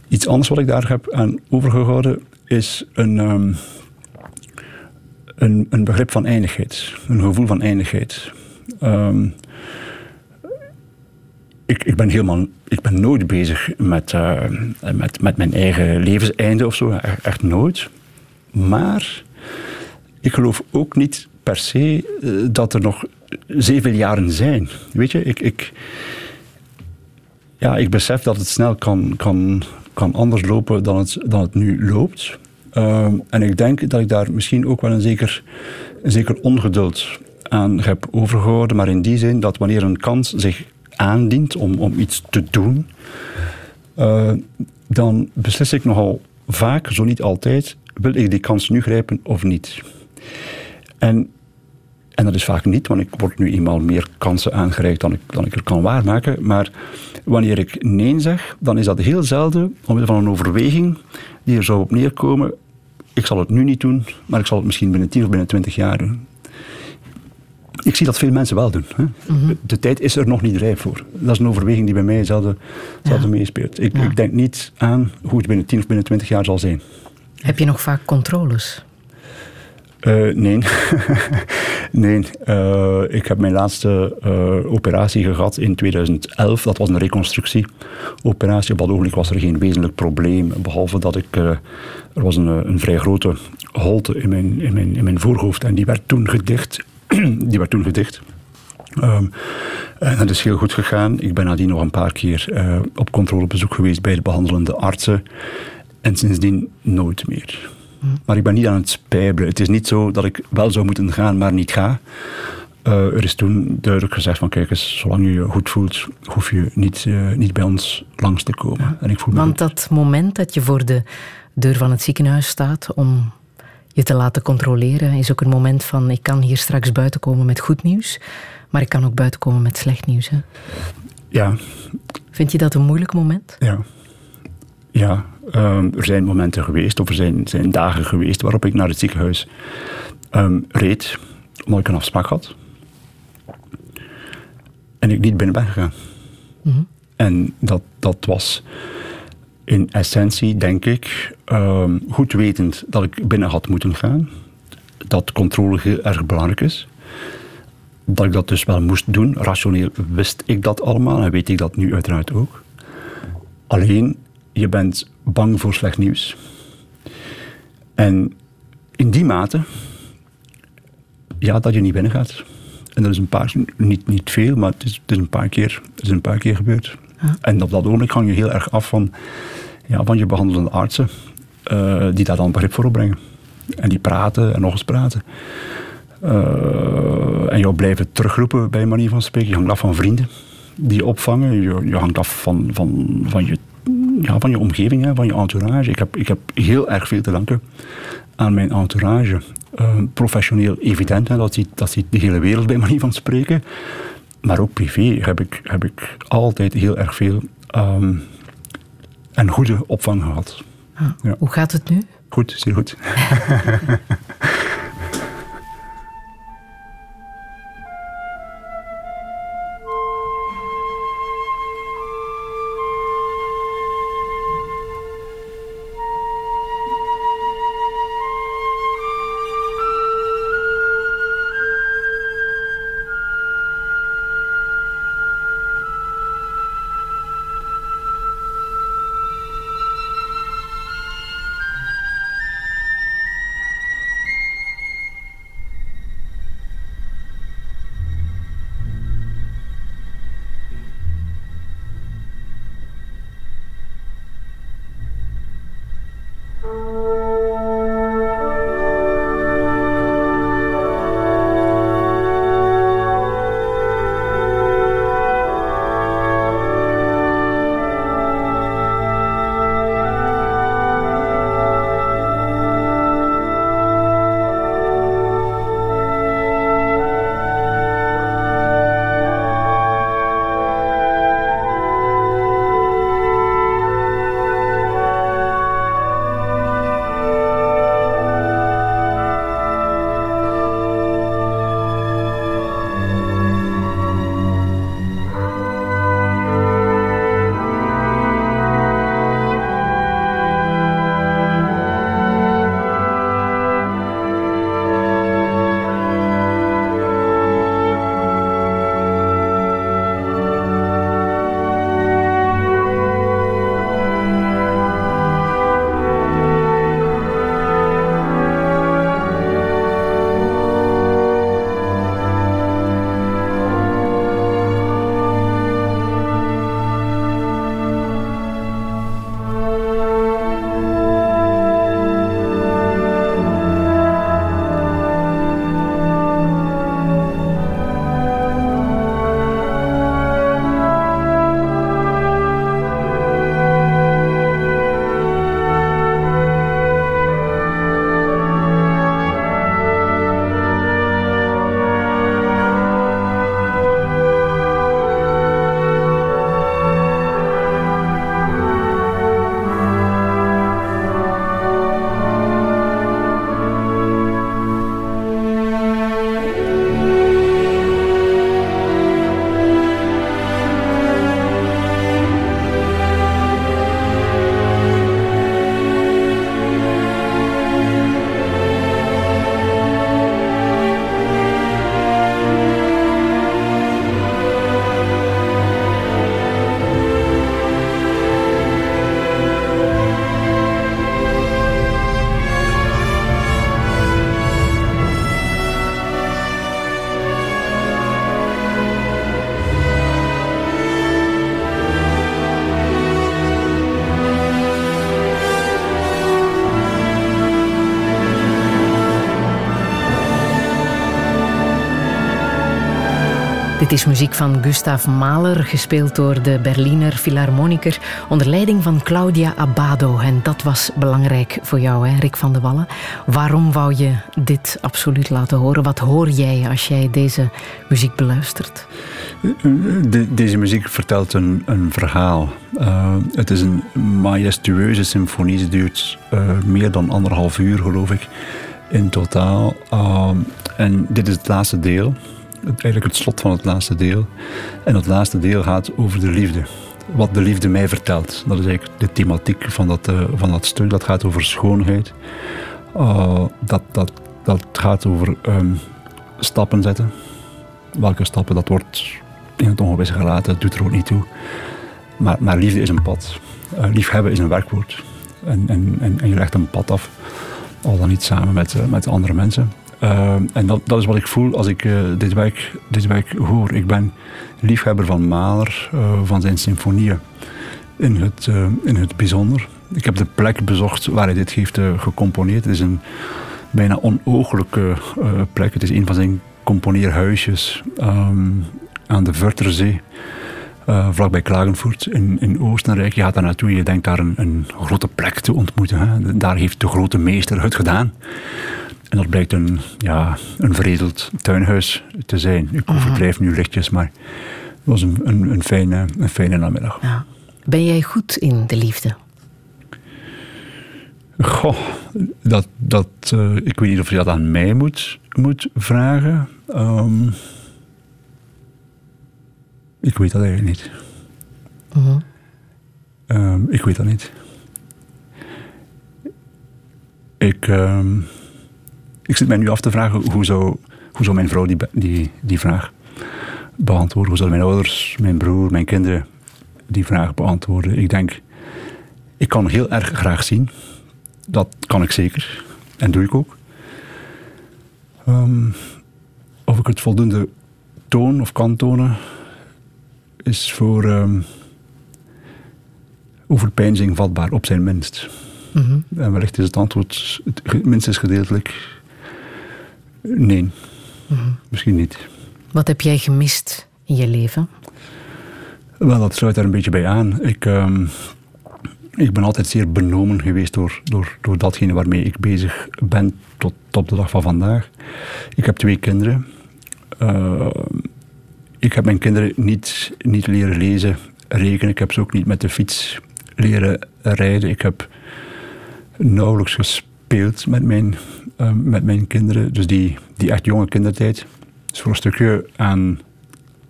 [SPEAKER 4] Iets anders wat ik daar heb aan overgehouden is een, um, een, een, begrip van eindigheid. Een gevoel van eindigheid. Um, ik, ik, ben helemaal, ik ben nooit bezig met, uh, met, met mijn eigen levenseinde of zo. Echt, echt nooit. Maar ik geloof ook niet per se dat er nog zeven jaren zijn. Weet je, ik, ik, ja, ik besef dat het snel kan, kan, kan anders lopen dan het, dan het nu loopt. Ehm, en ik denk dat ik daar misschien ook wel een zeker, een zeker ongeduld aan heb overgehouden. Maar in die zin dat wanneer een kans zich aandient om, om iets te doen, uh, dan beslis ik nogal vaak, zo niet altijd, wil ik die kans nu grijpen of niet. En en dat is vaak niet, want ik word nu eenmaal meer kansen aangereikt dan ik, dan ik er kan waarmaken. Maar wanneer ik nee zeg, dan is dat heel zelden omwille van een overweging die er zou op neerkomen. Ik zal het nu niet doen, maar ik zal het misschien binnen 10 of binnen 20 jaar doen. Ik zie dat veel mensen wel doen. Hè. Mhm. De tijd is er nog niet rijp voor. Dat is een overweging die bij mij zelden, zelden meespeelt. Ik, ik denk niet aan hoe het binnen 10 of binnen 20 jaar zal zijn.
[SPEAKER 3] Heb je nog vaak controles?
[SPEAKER 4] Uh, nee. nee. Uh, ik heb mijn laatste uh, operatie gehad in 2011. Dat was een reconstructieoperatie. Op dat ogenblik was er geen wezenlijk probleem. Behalve dat ik... er was een, een vrij grote holte in mijn, in, mijn, in mijn voorhoofd. En die werd toen gedicht. die werd toen gedicht. Um, en dat is heel goed gegaan. Ik ben nadien nog een paar keer op controlebezoek geweest bij de behandelende artsen. En sindsdien nooit meer. Maar ik ben niet aan het spijbelen. Het is niet zo dat ik wel zou moeten gaan, maar niet ga. Uh, er is toen duidelijk gezegd van kijk eens, zolang je je goed voelt, hoef je niet, uh, niet bij ons langs te komen. En ik voel
[SPEAKER 3] Want dat moment dat je voor de deur van het ziekenhuis staat om je te laten controleren, is ook een moment van ik kan hier straks buiten komen met goed nieuws, maar ik kan ook buiten komen met slecht nieuws. Hè?
[SPEAKER 4] Ja.
[SPEAKER 3] Vind je dat een moeilijk moment?
[SPEAKER 4] Ja. Ja, um, er zijn momenten geweest, of er zijn, zijn dagen geweest waarop ik naar het ziekenhuis um, reed, omdat ik een afspraak had. En ik niet binnen ben gegaan. Mm -hmm. En dat, dat was in essentie, denk ik, um, goed wetend dat ik binnen had moeten gaan. Dat controle heel erg belangrijk is. Dat ik dat dus wel moest doen. Rationeel wist ik dat allemaal en weet ik dat nu uiteraard ook. Alleen, je bent bang voor slecht nieuws. En in die mate, ja, dat je niet binnen gaat. En dat is een paar, niet, niet veel, maar het is, het is een paar keer, het is een paar keer gebeurd. En op dat ogenblik hang je heel erg af van, ja, van je behandelende artsen, uh, die daar dan begrip voor opbrengen. En die praten en nog eens praten. Uh, en jou blijven terugroepen bij manier van spreken. Je hangt af van vrienden die je opvangen. Je, je hangt af van, van, van je ja, van je omgeving, hè, van je entourage. Ik heb, ik heb heel erg veel te danken aan mijn entourage. Uh, professioneel evident, hè, dat, ziet, dat ziet de hele wereld bij manier van spreken. Maar ook privé heb ik, heb ik altijd heel erg veel um, en goede opvang gehad.
[SPEAKER 3] Ah, ja. Hoe gaat het nu?
[SPEAKER 4] Goed, zeer goed.
[SPEAKER 3] is muziek van Gustav Mahler, gespeeld door de Berliner Philharmoniker onder leiding van Claudia Abbado. En dat was belangrijk voor jou, hè, Rick van de Wallen. Waarom wou je dit absoluut laten horen? Wat hoor jij als jij deze muziek beluistert?
[SPEAKER 4] deze muziek vertelt een, een verhaal. Uh, het is een majestueuze symfonie. Ze duurt uh, meer dan anderhalf uur, geloof ik, in totaal. Uh, en dit is het laatste deel eigenlijk het slot van het laatste deel. En het laatste deel gaat over de liefde. Wat de liefde mij vertelt. Dat is eigenlijk de thematiek van dat, uh, van dat stuk. Dat gaat over schoonheid. Uh, dat, dat, dat gaat over um, stappen zetten. Welke stappen, dat wordt in het ongewisse gelaten. Dat doet er ook niet toe. Maar, maar liefde is een pad. Uh, liefhebben is een werkwoord. En, en, en, en je legt een pad af. Al dan niet samen met, met andere mensen. Uh, en dat, dat, is wat ik voel als ik uh, dit, werk, dit werk hoor. Ik ben liefhebber van Mahler, uh, van zijn symfonieën in het, in het bijzonder. Ik heb de plek bezocht waar hij dit heeft gecomponeerd. Het is een bijna onooglijke plek. Het is een van zijn componeerhuisjes um, aan de Vurterzee. Uh, vlakbij Klagenvoort in, in Oostenrijk. Je gaat daar naartoe en je denkt daar een, een grote plek te ontmoeten. Hè. Daar heeft de grote meester het gedaan. En dat blijkt een, ja, een veredeld tuinhuis te zijn. Ik overdrijf nu lichtjes, maar het was een, een, een, fijne, een fijne namiddag. Ja.
[SPEAKER 3] Ben jij goed in de liefde?
[SPEAKER 4] Goh, dat, dat, uh, ik weet niet of je dat aan mij moet, moet vragen. Um, ik weet dat eigenlijk niet. Uh -huh. um, ik weet dat niet. Ik... Um, ik zit mij nu af te vragen hoe zou, hoe zou mijn vrouw die, die, die vraag beantwoorden? Hoe zouden mijn ouders, mijn broer, mijn kinderen die vraag beantwoorden? Ik denk, ik kan heel erg graag zien. Dat kan ik zeker. En doe ik ook. Um, of ik het voldoende toon of kan tonen, is voor um, overpeinzing vatbaar, op zijn minst. Mm -hmm. En wellicht is het antwoord minstens gedeeltelijk Nee, misschien niet.
[SPEAKER 3] Wat heb jij gemist in je leven?
[SPEAKER 4] Wel, dat sluit daar een beetje bij aan. Ik, uh, ik ben altijd zeer benomen geweest door, door, door datgene waarmee ik bezig ben tot op de dag van vandaag. Ik heb twee kinderen. Uh, ik heb mijn kinderen niet, niet leren lezen, rekenen. Ik heb ze ook niet met de fiets leren rijden. Ik heb nauwelijks gespeeld met mijn Ehm, met mijn kinderen. Dus die, die echt jonge kindertijd is voor een stukje aan,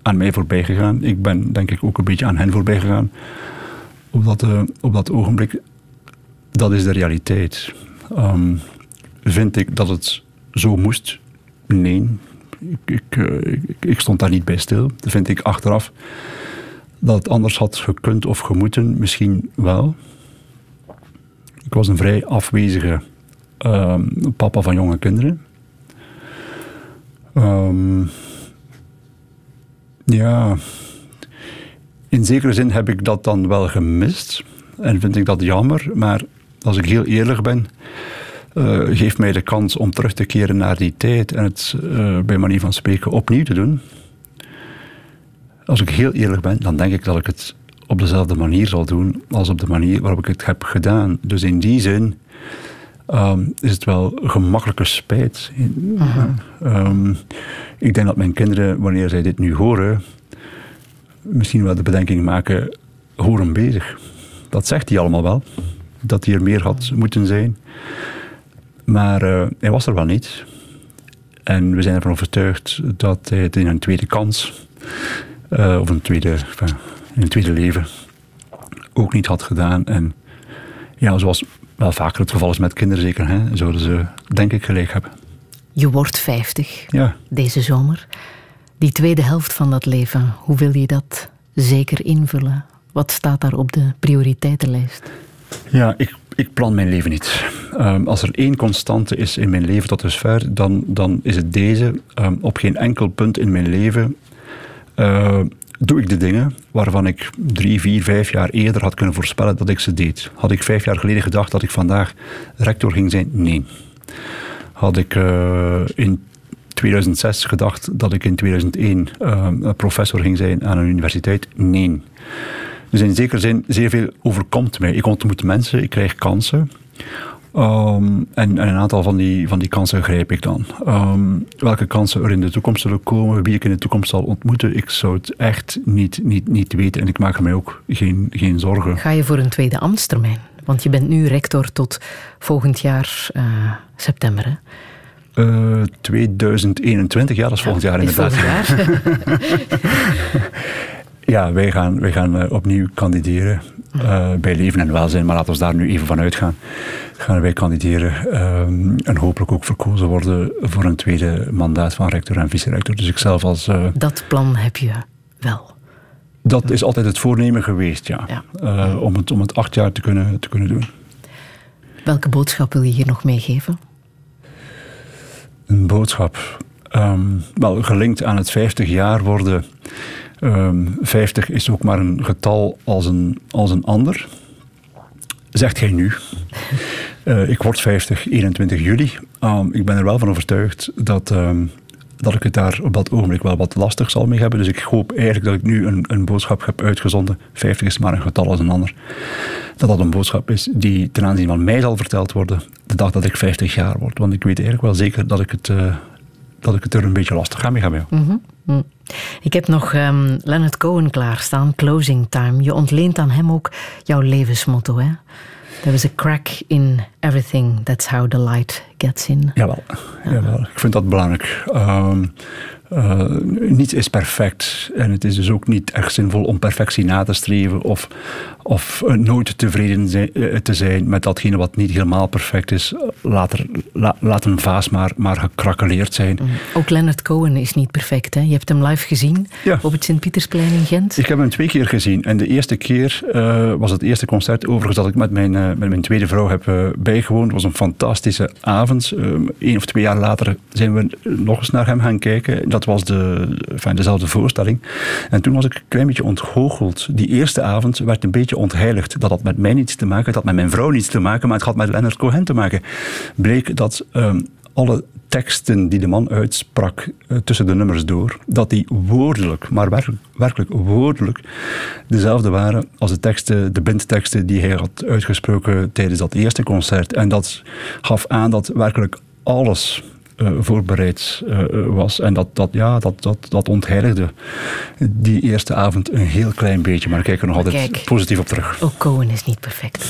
[SPEAKER 4] aan mij voorbij gegaan. Ik ben denk ik ook een beetje aan hen voorbij gegaan. Op dat, uh, op dat ogenblik, dat is de realiteit. Um, vind ik dat het zo moest? Nee. Ik, eh, ik, ik, stond daar niet bij stil. Dat vind ik achteraf dat het anders had gekund of gemoeten, misschien wel. Ik was een vrij afwezige Ehm, papa van jonge kinderen. Um, ja, in zekere zin heb ik dat dan wel gemist. En vind ik dat jammer. Maar als ik heel eerlijk ben, uh, geeft mij de kans om terug te keren naar die tijd en het uh, bij manier van spreken opnieuw te doen. Als ik heel eerlijk ben, dan denk ik dat ik het op dezelfde manier zal doen als op de manier waarop ik het heb gedaan. Dus in die zin Ehm, is het wel gemakkelijke spijt. Um, ik denk dat mijn kinderen, wanneer zij dit nu horen, misschien wel de bedenking maken, horen bezig. Dat zegt hij allemaal wel, dat hij er meer had moeten zijn. Maar uh, hij was er wel niet. En we zijn ervan overtuigd dat hij het in een tweede kans, uh, of een tweede, in een tweede leven, ook niet had gedaan. En ja, zoals wel vaker het geval is met kinderen zeker, hè, zouden ze denk ik gelijk hebben.
[SPEAKER 3] Je wordt 50
[SPEAKER 4] ja.
[SPEAKER 3] deze zomer. Die tweede helft van dat leven, hoe wil je dat zeker invullen? Wat staat daar op de prioriteitenlijst?
[SPEAKER 4] Ja, ik, ik plan mijn leven niet. Um, als er één constante is in mijn leven tot dusver, dan, dan is het deze. Um, op geen enkel punt in mijn leven uh, doe ik de dingen waarvan ik drie, vier, vijf jaar eerder had kunnen voorspellen dat ik ze deed. Had ik vijf jaar geleden gedacht dat ik vandaag rector ging zijn? Nee. Had ik uh, in 2006 gedacht dat ik in 2001 professor ging zijn aan een universiteit? Nee. Dus in zekere zin, zeer veel overkomt mij. Ik ontmoet mensen, ik krijg kansen. Um, en, en, een aantal van die, van die kansen grijp ik dan. Um, welke kansen er in de toekomst zullen komen, wie ik in de toekomst zal ontmoeten, ik zou het echt niet, niet, niet weten en ik maak er mij ook geen, geen zorgen.
[SPEAKER 3] Ga je voor een tweede ambtstermijn? Want je bent nu rector tot volgend jaar uh, september, hè?
[SPEAKER 4] Uh, 2021, ja, dat is volgend jaar inderdaad. Volgend jaar. ja, wij gaan, wij gaan uh, opnieuw kandideren. Uh, bij leven en welzijn, maar laten we daar nu even van uitgaan gaan wij kandideren um, en hopelijk ook verkozen worden voor een tweede mandaat van rector en vice-rector. Dus ik zelf als... Uh,
[SPEAKER 3] dat plan heb je wel?
[SPEAKER 4] Dat is altijd het voornemen geweest, ja. ja. Uh, om, het, om het acht jaar te kunnen, te kunnen doen.
[SPEAKER 3] Welke boodschap wil je hier nog meegeven?
[SPEAKER 4] Een boodschap. Um, wel, gelinkt aan het 50 jaar worden. Um, ehm, 50 is ook maar een getal als een, als een ander. Zegt gij nu. Uh, ik word 50, 21 juli. Um, ik ben er wel van overtuigd dat, um, dat ik het daar op dat ogenblik wel wat lastig zal mee hebben. Dus ik hoop eigenlijk dat ik nu een, een boodschap heb uitgezonden. 50 is maar een getal als een ander. Dat dat een boodschap is die ten aanzien van mij zal verteld worden de dag dat ik 50 jaar word. Want ik weet eigenlijk wel zeker dat ik het, uh, dat ik het er een beetje lastig ga mee hebben.
[SPEAKER 3] Mm -hmm. Ik heb nog um, Leonard Cohen klaarstaan, Closing Time. Je ontleent aan hem ook jouw levensmotto, hè? There is a crack in everything. That's how the light gets in.
[SPEAKER 4] Jawel, ja. jawel. ik vind dat belangrijk. Um, uh, niets is perfect. En het is dus ook niet echt zinvol om perfectie na te streven of, of uh, nooit tevreden zijn, uh, te zijn met datgene wat niet helemaal perfect is. Laat, er, la, laat een vaas maar, maar gekrakeleerd zijn. Mm.
[SPEAKER 3] Ook Leonard Cohen is niet perfect. Hè? Je hebt hem live gezien ja. op het Sint-Pietersplein in Gent.
[SPEAKER 4] Ik heb hem twee keer gezien. En de eerste keer uh, was het eerste concert overigens dat ik met mijn, met mijn tweede vrouw heb bijgewoond. Het was een fantastische avond. Eén of twee jaar later zijn we nog eens naar hem gaan kijken dat was de, enfin, dezelfde voorstelling. En toen was ik een klein beetje ontgoocheld. Die eerste avond werd een beetje ontheiligd. Dat had met mij niets te maken, het had met mijn vrouw niets te maken, maar het had met Leonard Cohen te maken. Bleek dat um, alle teksten die de man uitsprak uh, tussen de nummers door, dat die woordelijk, maar werkelijk, werkelijk woordelijk, dezelfde waren als de teksten, de bindteksten die hij had uitgesproken tijdens dat eerste concert. En dat gaf aan dat werkelijk alles uh, voorbereid uh, was. En dat, dat, ja, dat, dat, dat ontheiligde die eerste avond een heel klein beetje. Maar ik kijk er nog altijd Kijk, positief op terug.
[SPEAKER 3] Ook Cohen is niet perfect.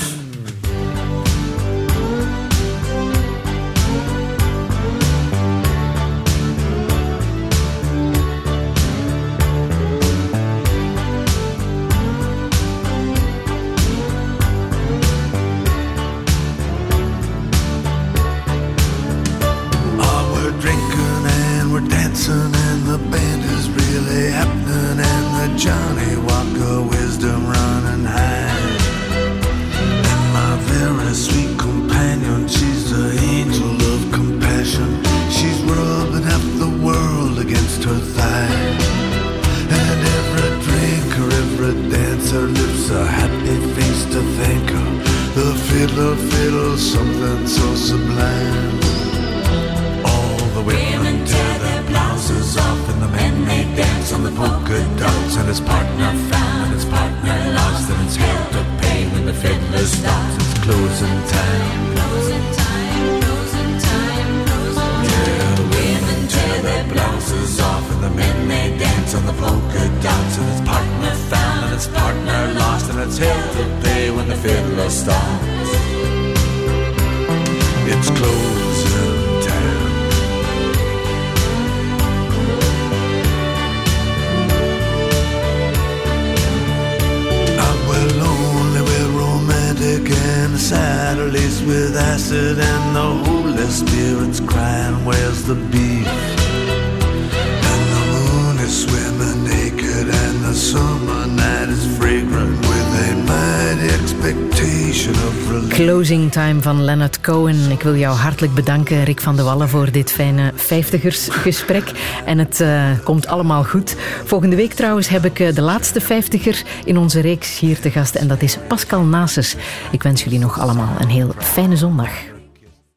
[SPEAKER 3] Ik wil jou hartelijk bedanken, Rick van de Wallen, voor dit fijne vijftigersgesprek. En het uh, komt allemaal goed. Volgende week trouwens heb ik uh, de laatste vijftiger in onze reeks hier te gast. En dat is Pascal Nases. Ik wens jullie nog allemaal een heel fijne zondag.